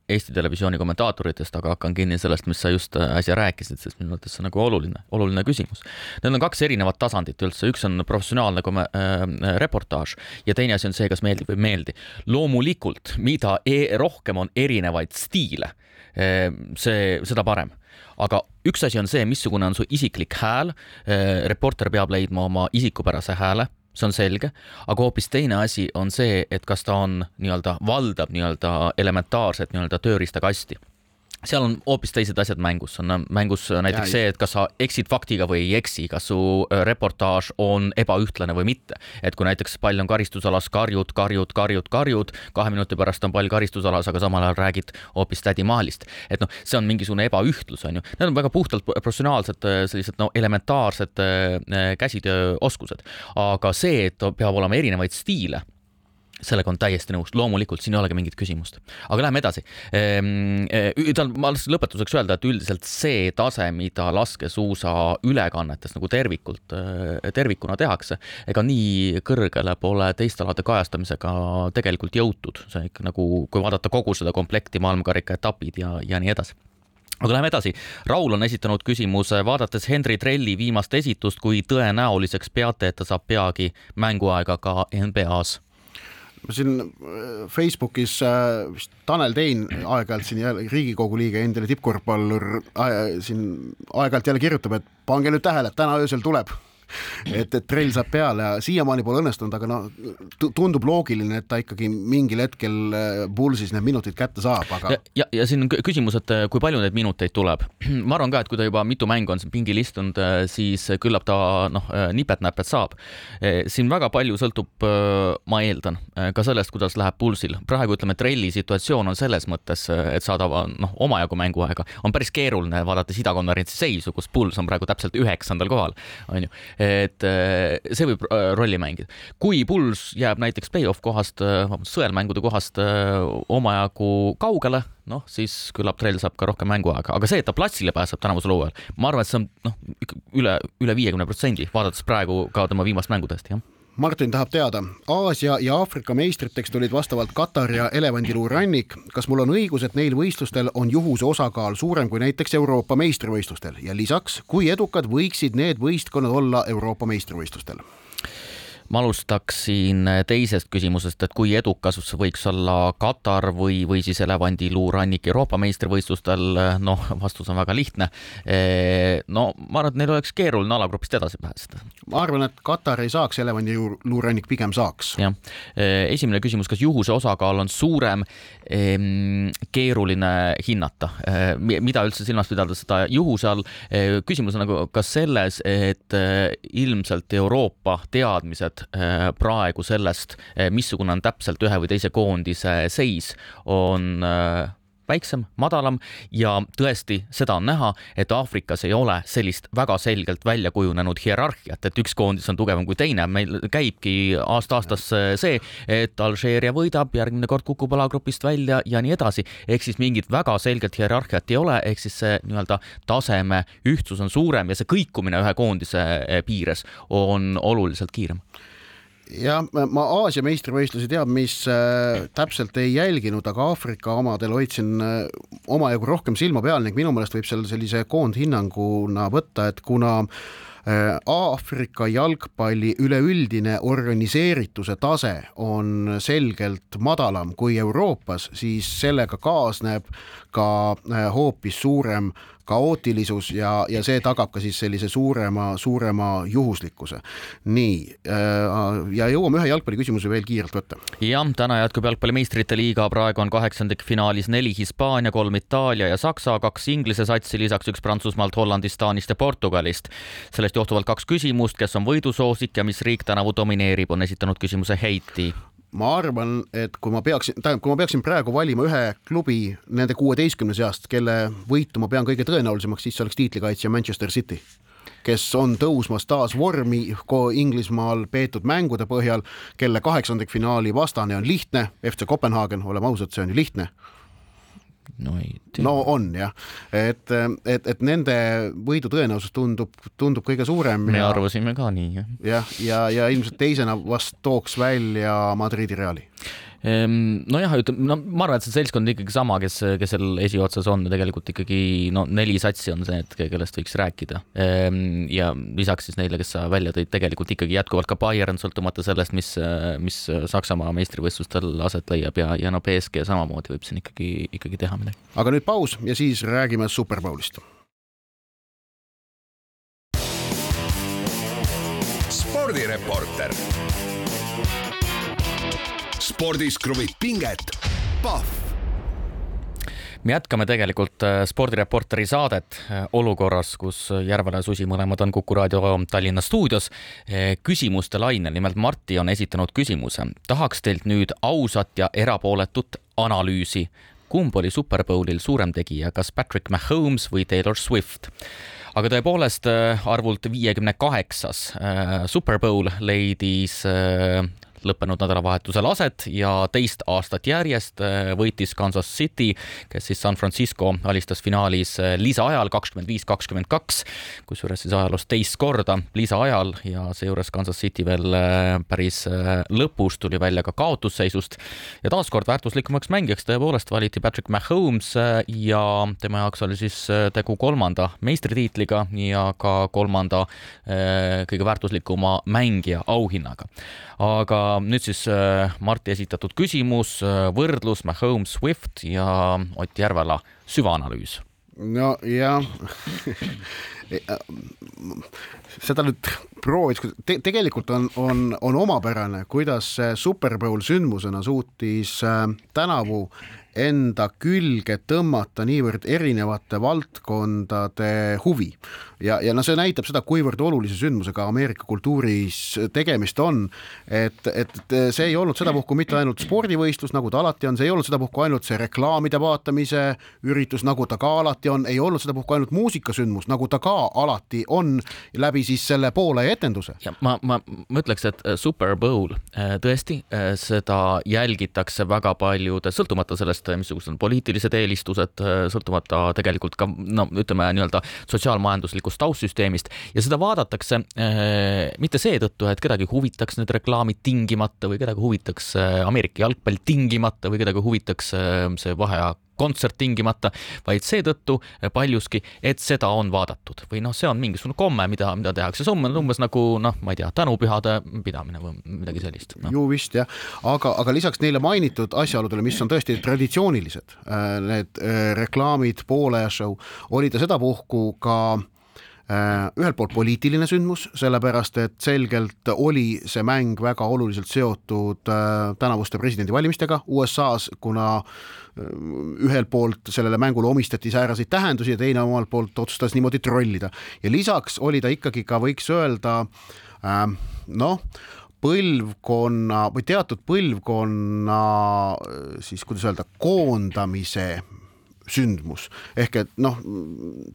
Speaker 3: Eesti Televisiooni kommentaatoritest, aga hakkan kinni sellest, mis sa just äsja rääkisid, sest minu arvates see on nagu oluline, oluline küsimus. Need on kaks erinevat tasandit üldse, üks on professionaalne komme- äh,, reportaaž ja teine asi on see, kas meeldib või ei meeldi. loomulikult, mida e rohkem on erinevaid stiile, see, seda parem aga üks asi on see, missugune on su isiklik hääl. reporter peab leidma oma isikupärase hääle, see on selge, aga hoopis teine asi on see, et kas ta on nii-öelda valdab nii-öelda elementaarset nii-öelda tööriistakasti seal on hoopis teised asjad mängus, on mängus näiteks ja, see, et kas sa eksid faktiga või ei eksi, kas su äh, reportaaž on ebaühtlane või mitte. et kui näiteks pall on karistusalas, karjud, karjud, karjud, karjud, kahe minuti pärast on pall karistusalas, aga samal ajal räägid hoopis tädi Maalist. et noh, see on mingisugune ebaühtlus, on ju. Need on väga puhtalt professionaalsed äh, sellised no elementaarsed äh, käsitööoskused, aga see, et peab olema erinevaid stiile sellega on täiesti nõus, loomulikult siin ei olegi mingit küsimust, aga läheme edasi. Ehm, e, tal, ma lõpetuseks öelda, et üldiselt see tase, mida laskesuusa ülekannetes nagu tervikult, e, tervikuna tehakse, ega nii kõrgele pole teiste alade kajastamisega tegelikult jõutud, see ikka nagu, kui vaadata kogu seda komplekti maailmakarika etapid ja, ja nii edasi aga läheme edasi. Raul on esitanud küsimuse, vaadates Henri Trelli viimast esitust, kui tõenäoliseks peate, et ta saab peagi mänguaega ka NBA-s
Speaker 4: siin äh, Facebookis äh, vist Tanel Tein aeg-ajalt siin jälle Riigikogu liige, endine tippkorvpallur äh, siin aeg-ajalt jälle kirjutab, et pange nüüd tähele, täna öösel tuleb et, et trell saab peale ja siiamaani pole õnnestunud, aga noh, tundub loogiline, et ta ikkagi mingil hetkel pulsis äh, need minutid kätte saab, aga.
Speaker 3: ja, ja, ja siin on küsimus, et äh, kui palju neid minuteid tuleb. ma arvan ka, et kui ta juba mitu mängu on siin pingil istunud, äh, siis küllap ta noh, nipet-näpet saab. siin väga palju sõltub, ma eeldan, ka sellest, kuidas läheb pulsil. praegu ütleme, trelli situatsioon on selles mõttes, et saada noh, omajagu mänguaega, on päris keeruline, vaadates idakonverentsi seisu, kus pulss on praegu täpselt üheksandal kohal, on ju et äh, see võib äh, rolli mängida. kui Puls jääb näiteks play-off kohast, äh, vabandust, sõelmängude kohast omajagu kaugele, noh, siis küllap Trell saab ka rohkem mänguaega, aga see, et ta platsile pääseb tänavusel hooajal, ma arvan, et see on noh, üle, üle viiekümne protsendi, vaadates praegu ka tema viimast mängu tõesti, jah
Speaker 4: Martin tahab teada, Aasia ja Aafrika meistriteks tulid vastavalt Katar ja Elevandiluu rannik. kas mul on õigus, et neil võistlustel on juhuse osakaal suurem kui näiteks Euroopa meistrivõistlustel ja lisaks, kui edukad võiksid need võistkonnad olla Euroopa meistrivõistlustel?
Speaker 3: Ma alustaksin teisest küsimusest, et kui edukas võiks olla Katar või, või siis elevandiluurannik Euroopa meistrivõistlustel, noh, vastus on väga lihtne. no ma arvan, et neil oleks keeruline alagrupist edasi pääseda.
Speaker 4: ma arvan, et Katar ei saaks, elevandiluurannik pigem saaks.
Speaker 3: jah, esimene küsimus, kas juhuse osakaal on suurem? keeruline hinnata, mida üldse silmas pidada seda juhuse all. küsimus on nagu kas selles, et ilmselt Euroopa teadmised teadmised äh, praegu sellest, äh, missugune on täpselt ühe või teise koondise seis, on äh, väiksem, madalam ja tõesti, seda on näha, et Aafrikas ei ole sellist väga selgelt välja kujunenud hierarhiat, et üks koondis on tugevam kui teine, meil käibki aasta-aastasse see, et Alžeeria võidab, järgmine kord kukub alagrupist välja ja nii edasi, ehk siis mingit väga selget hierarhiat ei ole, ehk siis see nii-öelda taseme ühtsus on suurem ja see kõikumine ühe koondise piires on oluliselt kiirem
Speaker 4: jah, ma Aasia meistrivõistlusi teab, mis äh, täpselt ei jälginud, aga Aafrika omadel hoidsin äh, omajagu rohkem silma peal ning minu meelest võib seal sellise koondhinnanguna võtta, et kuna äh, Aafrika jalgpalli üleüldine organiseerituse tase on selgelt madalam kui Euroopas, siis sellega kaasneb ka äh, hoopis suurem kaootilisus ja, ja see tagab ka siis sellise suurema, suurema juhuslikkuse. nii, ja jõuame ühe jalgpalliküsimuse veel kiirelt võtta.
Speaker 3: jah, täna jätkub jalgpalli meistrite liiga, praegu on kaheksandikfinaalis neli Hispaania, kolm Itaalia ja Saksa, kaks Inglise satsi, lisaks üks Prantsusmaalt, Hollandist, Taanist ja Portugalist. sellest johtuvalt kaks küsimust, kes on võidusoosik ja mis riik tänavu domineerib, on esitanud küsimuse Heiti
Speaker 4: ma arvan, et kui ma peaksin, tähendab, kui ma peaksin praegu valima ühe klubi nende kuueteistkümne seast, kelle võitu ma pean kõige tõenäolisemaks, siis see oleks tiitlikaitsja Manchester City, kes on tõusmas taas vormi Inglismaal peetud mängude põhjal, kelle kaheksandikfinaali vastane on lihtne, FC Kopenhaagen, oleme ausad, see on ju lihtne
Speaker 3: no ei tea.
Speaker 4: no on jah, et, et, et nende võidu tõenäosus tundub, tundub kõige suurem.
Speaker 3: me ja, arvasime ka nii jah.
Speaker 4: jah, ja, ja, ja ilmselt teisena vast tooks välja Madridi Reali
Speaker 3: nojah, ütleme, no ma arvan, et see seltskond ikkagi sama, kes, kes seal esiotsas on, tegelikult ikkagi no neli satsi on see, et kellest võiks rääkida. Ehm, ja lisaks siis neile, kes sa välja tõid, tegelikult ikkagi jätkuvalt ka Bayern, sõltumata sellest, mis, mis Saksamaa meistrivõistlustel aset leiab ja, ja no BSG samamoodi võib siin ikkagi, ikkagi teha midagi.
Speaker 4: aga nüüd paus ja siis räägime Superbowlist.
Speaker 2: spordireporter spordis kruvib pinget, Pahv
Speaker 3: me jätkame tegelikult äh, spordireporteri saadet äh, olukorras, kus Järvela ja Susi mõlemad on Kuku raadio Tallinna stuudios. Äh, küsimuste lainel, nimelt Marti on esitanud küsimuse. tahaks teilt nüüd ausat ja erapooletut analüüsi. kumb oli Superbowlil suurem tegija, kas Patrick Mahomes või Taylor Swift? aga tõepoolest arvult viiekümne kaheksas Super Bowl leidis lõppenud nädalavahetusel aset ja teist aastat järjest äh, võitis Kansas City, kes siis San Francisco alistas finaalis äh, lisaajal kakskümmend viis, kakskümmend kaks, kusjuures siis ajaloos teist korda lisaajal ja seejuures Kansas City veel äh, päris lõpus tuli välja ka kaotusseisust ja taaskord väärtuslikumaks mängijaks tõepoolest valiti Patrick Mahomes ja tema jaoks oli siis tegu kolmanda meistritiitliga ja ka kolmanda kõige väärtuslikuma mängija auhinnaga. aga nüüd siis äh, Marti esitatud küsimus, äh, võrdlus Mahomes Swift ja Ott Järvela süvaanalüüs.
Speaker 4: no jah seda nüüd proovis te, tegelikult on, on, on omapärane, kuidas Super Bowl sündmusena suutis äh, tänavu enda külge tõmmata niivõrd erinevate valdkondade huvi. ja, ja noh, see näitab seda, kuivõrd olulise sündmusega Ameerika kultuuris tegemist on, et, et see ei olnud sedapuhku mitte ainult spordivõistlus, nagu ta alati on, see ei olnud sedapuhku ainult see reklaamide vaatamise üritus, nagu ta ka alati on, ei olnud sedapuhku ainult muusikasündmus, nagu ta ka alati on, läbi siis selle Poola etenduse.
Speaker 3: ja ma, ma, ma ütleks, et äh, Super Bowl äh, tõesti, äh, seda jälgitakse väga paljude, sõltumata sellest, sellest, missugused on poliitilised eelistused, sõltumata tegelikult ka no ütleme nii-öelda sotsiaalmajanduslikust taustsüsteemist. Ja seda vaadatakse äh, mitte seetõttu, et kedagi huvitaks need reklaamid tingimata või kedagi huvitaks äh, Ameerika jalgpall tingimata või kedagi huvitaks äh, see vaheaja kontsert tingimata, vaid seetõttu paljuski, et seda on vaadatud. Või noh, see on mingisugune komme, mida, mida tehakse, see on umbes nagu noh, ma ei tea, tänupühade pidamine või midagi sellist no..
Speaker 4: ju vist jah, aga, aga lisaks neile mainitud asjaoludele, mis on tõesti traditsioonilised, äh, need äh, reklaamid, poole show, oli ta sedapuhku ka Äh, ühelt poolt poliitiline sündmus, sellepärast et selgelt oli see mäng väga oluliselt seotud äh, tänavuste presidendivalimistega USA-s, kuna äh, ühelt poolt sellele mängule omistati sääraseid tähendusi ja teine omalt poolt otsustas niimoodi trollida. ja lisaks oli ta ikkagi ka, võiks öelda noh, põlvkonna või teatud põlvkonna siis kuidas öelda, koondamise sündmus ehk et noh,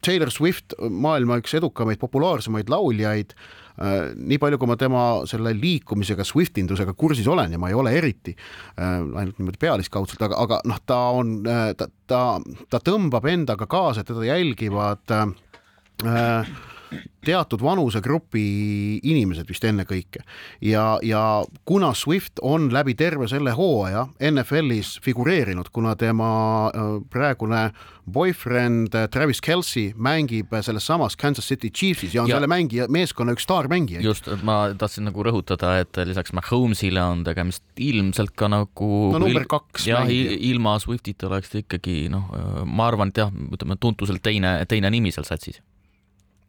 Speaker 4: Taylor Swift, maailma üks edukamaid, populaarsemaid lauljaid äh,. nii palju, kui ma tema selle liikumisega, Swiftindusega kursis olen ja ma ei ole eriti äh, ainult niimoodi pealiskaudselt, aga, aga noh, ta on äh,, ta, ta, ta tõmbab endaga kaasa, teda jälgivad äh, teatud vanusegrupi inimesed vist ennekõike. Ja, ja kuna Swift on läbi terve selle hooaja NFL-is figureerinud, kuna tema äh, praegune boyfriend äh, Travis Kelci mängib selles samas Kansas City Chiefsis ja on ja, selle mängija, meeskonna üks staarmängija.
Speaker 3: just, ma tahtsin nagu rõhutada, et lisaks Mahomes'ile on tegemist ilmselt ka nagu
Speaker 4: no number kaks
Speaker 3: jah, ilma Swiftita oleks ta ikkagi noh, ma arvan, et jah, ütleme tuntuselt teine, teine nimi seal satsis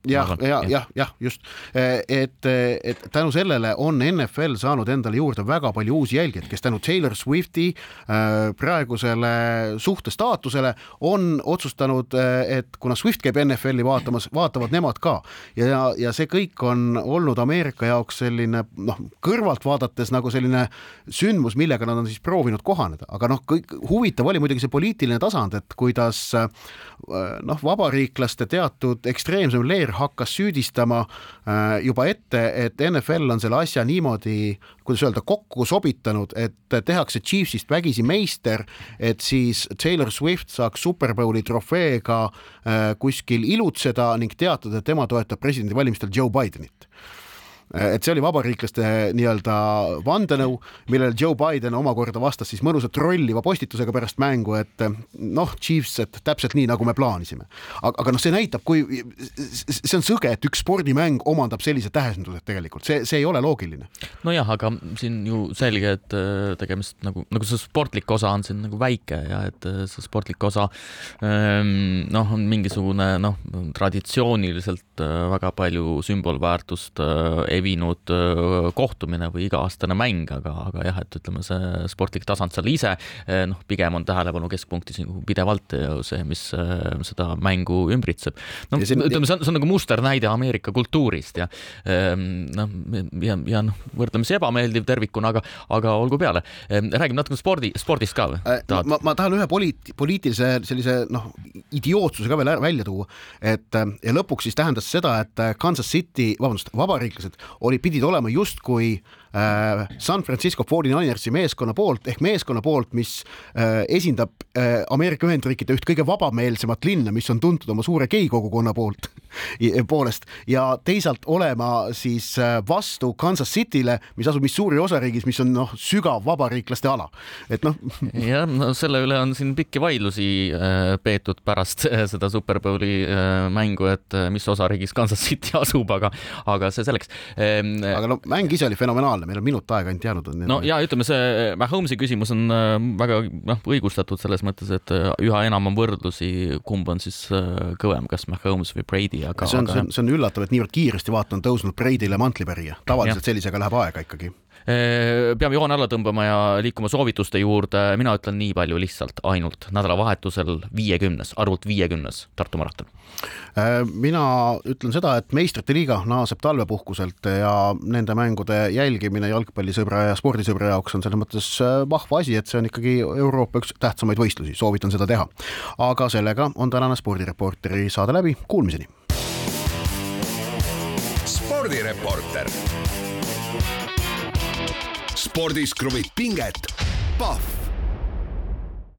Speaker 4: jah, ja, jah, jah, just, et, et tänu sellele on NFL saanud endale juurde väga palju uusi jälgijaid, kes tänu Taylor Swifti äh, praegusele suhtestaatusele on otsustanud, et kuna Swift käib NFL-i vaatamas, vaatavad nemad ka. Ja, ja see kõik on olnud Ameerika jaoks selline noh, kõrvalt vaadates nagu selline sündmus, millega nad on siis proovinud kohaneda, aga noh, kõik huvitav oli muidugi see poliitiline tasand, et kuidas noh, vabariiklaste teatud ekstreemsem leer hakkas süüdistama äh, juba ette, et NFL on selle asja niimoodi, kuidas öelda, kokku sobitanud, et tehakse Chiefsist vägisi meister, et siis Taylor Swift saaks Superbowli trofeega äh, kuskil ilutseda ning teatada, et tema toetab presidendivalimistel Joe Bidenit et see oli vabariiklaste nii-öelda vandenõu, millele Joe Biden omakorda vastas siis mõnusa trolliva postitusega pärast mängu, et noh, Chiefs, et täpselt nii, nagu me plaanisime. aga, aga noh, see näitab, kui see on sõge, et üks spordimäng omandab sellise tähenduse tegelikult, see, see ei ole loogiline.
Speaker 3: nojah, aga siin ju selge, et äh, tegemist nagu, nagu see sportlik osa on siin nagu väike ja et see sportlik osa ähm, noh, on mingisugune noh, traditsiooniliselt väga palju sümbolväärtust levinud kohtumine või iga-aastane mäng, aga, aga jah, et ütleme, see sportlik tasand seal ise noh, pigem on tähelepanu keskpunktis nagu pidevalt see, mis seda mängu ümbritseb. no see, ütleme, see on, see on nagu musternäide Ameerika kultuurist ja noh, ja, ja noh, võrdlemisi ebameeldiv tervikuna, aga, aga olgu peale. räägime natuke spordi, spordist ka või?
Speaker 4: Äh, ma, ma tahan ühe poliit-, poliitilise sellise noh, idiootsuse ka veel välja tuua, et ja lõpuks siis tähendas seda, et Kansas City, vabandust, vabariiklased oli, pidid olema justkui äh, San Francisco 49ersi meeskonna poolt ehk meeskonna poolt, mis äh, esindab äh, Ameerika Ühendriikide üht kõige vabameelsemat linna, mis on tuntud oma suure gei kogukonna poolt poolest ja teisalt olema siis äh, vastu Kansas City'le, mis asub Missouri osariigis, mis on noh, sügav vabariiklaste ala, et noh.
Speaker 3: jah, no selle üle on siin pikki vaidlusi äh, peetud pärast äh, seda Superbowli äh, mängu, et äh, mis osariigis Kansas City asub, aga, aga see selleks.
Speaker 4: Aga no mäng ise oli fenomenaalne, meil on minut aega ainult jäänud.
Speaker 3: no ja ütleme, see Mahomes'i küsimus on äh, väga noh, õigustatud selles mõttes, et äh, üha enam on võrdlusi, kumb on siis kõvem, kas Mahomes või Brady, aga.
Speaker 4: see on, see on, see on üllatav, et niivõrd kiiresti vaata on tõusnud Brady'le mantlipärija, tavaliselt ja. sellisega läheb aega ikkagi
Speaker 3: peame joone alla tõmbama ja liikuma soovituste juurde, mina ütlen nii palju lihtsalt, ainult nädalavahetusel viiekümnes, arvult viiekümnes Tartu maraton.
Speaker 4: mina ütlen seda, et meistrite liiga naaseb talvepuhkuselt ja nende mängude jälgimine jalgpallisõbra ja spordisõbra jaoks on selles mõttes vahva asi, et see on ikkagi Euroopa üks tähtsamaid võistlusi, soovitan seda teha. aga sellega on tänane spordireporteri saade läbi, kuulmiseni.
Speaker 2: spordireporter spordis kruvib pinget, Pahv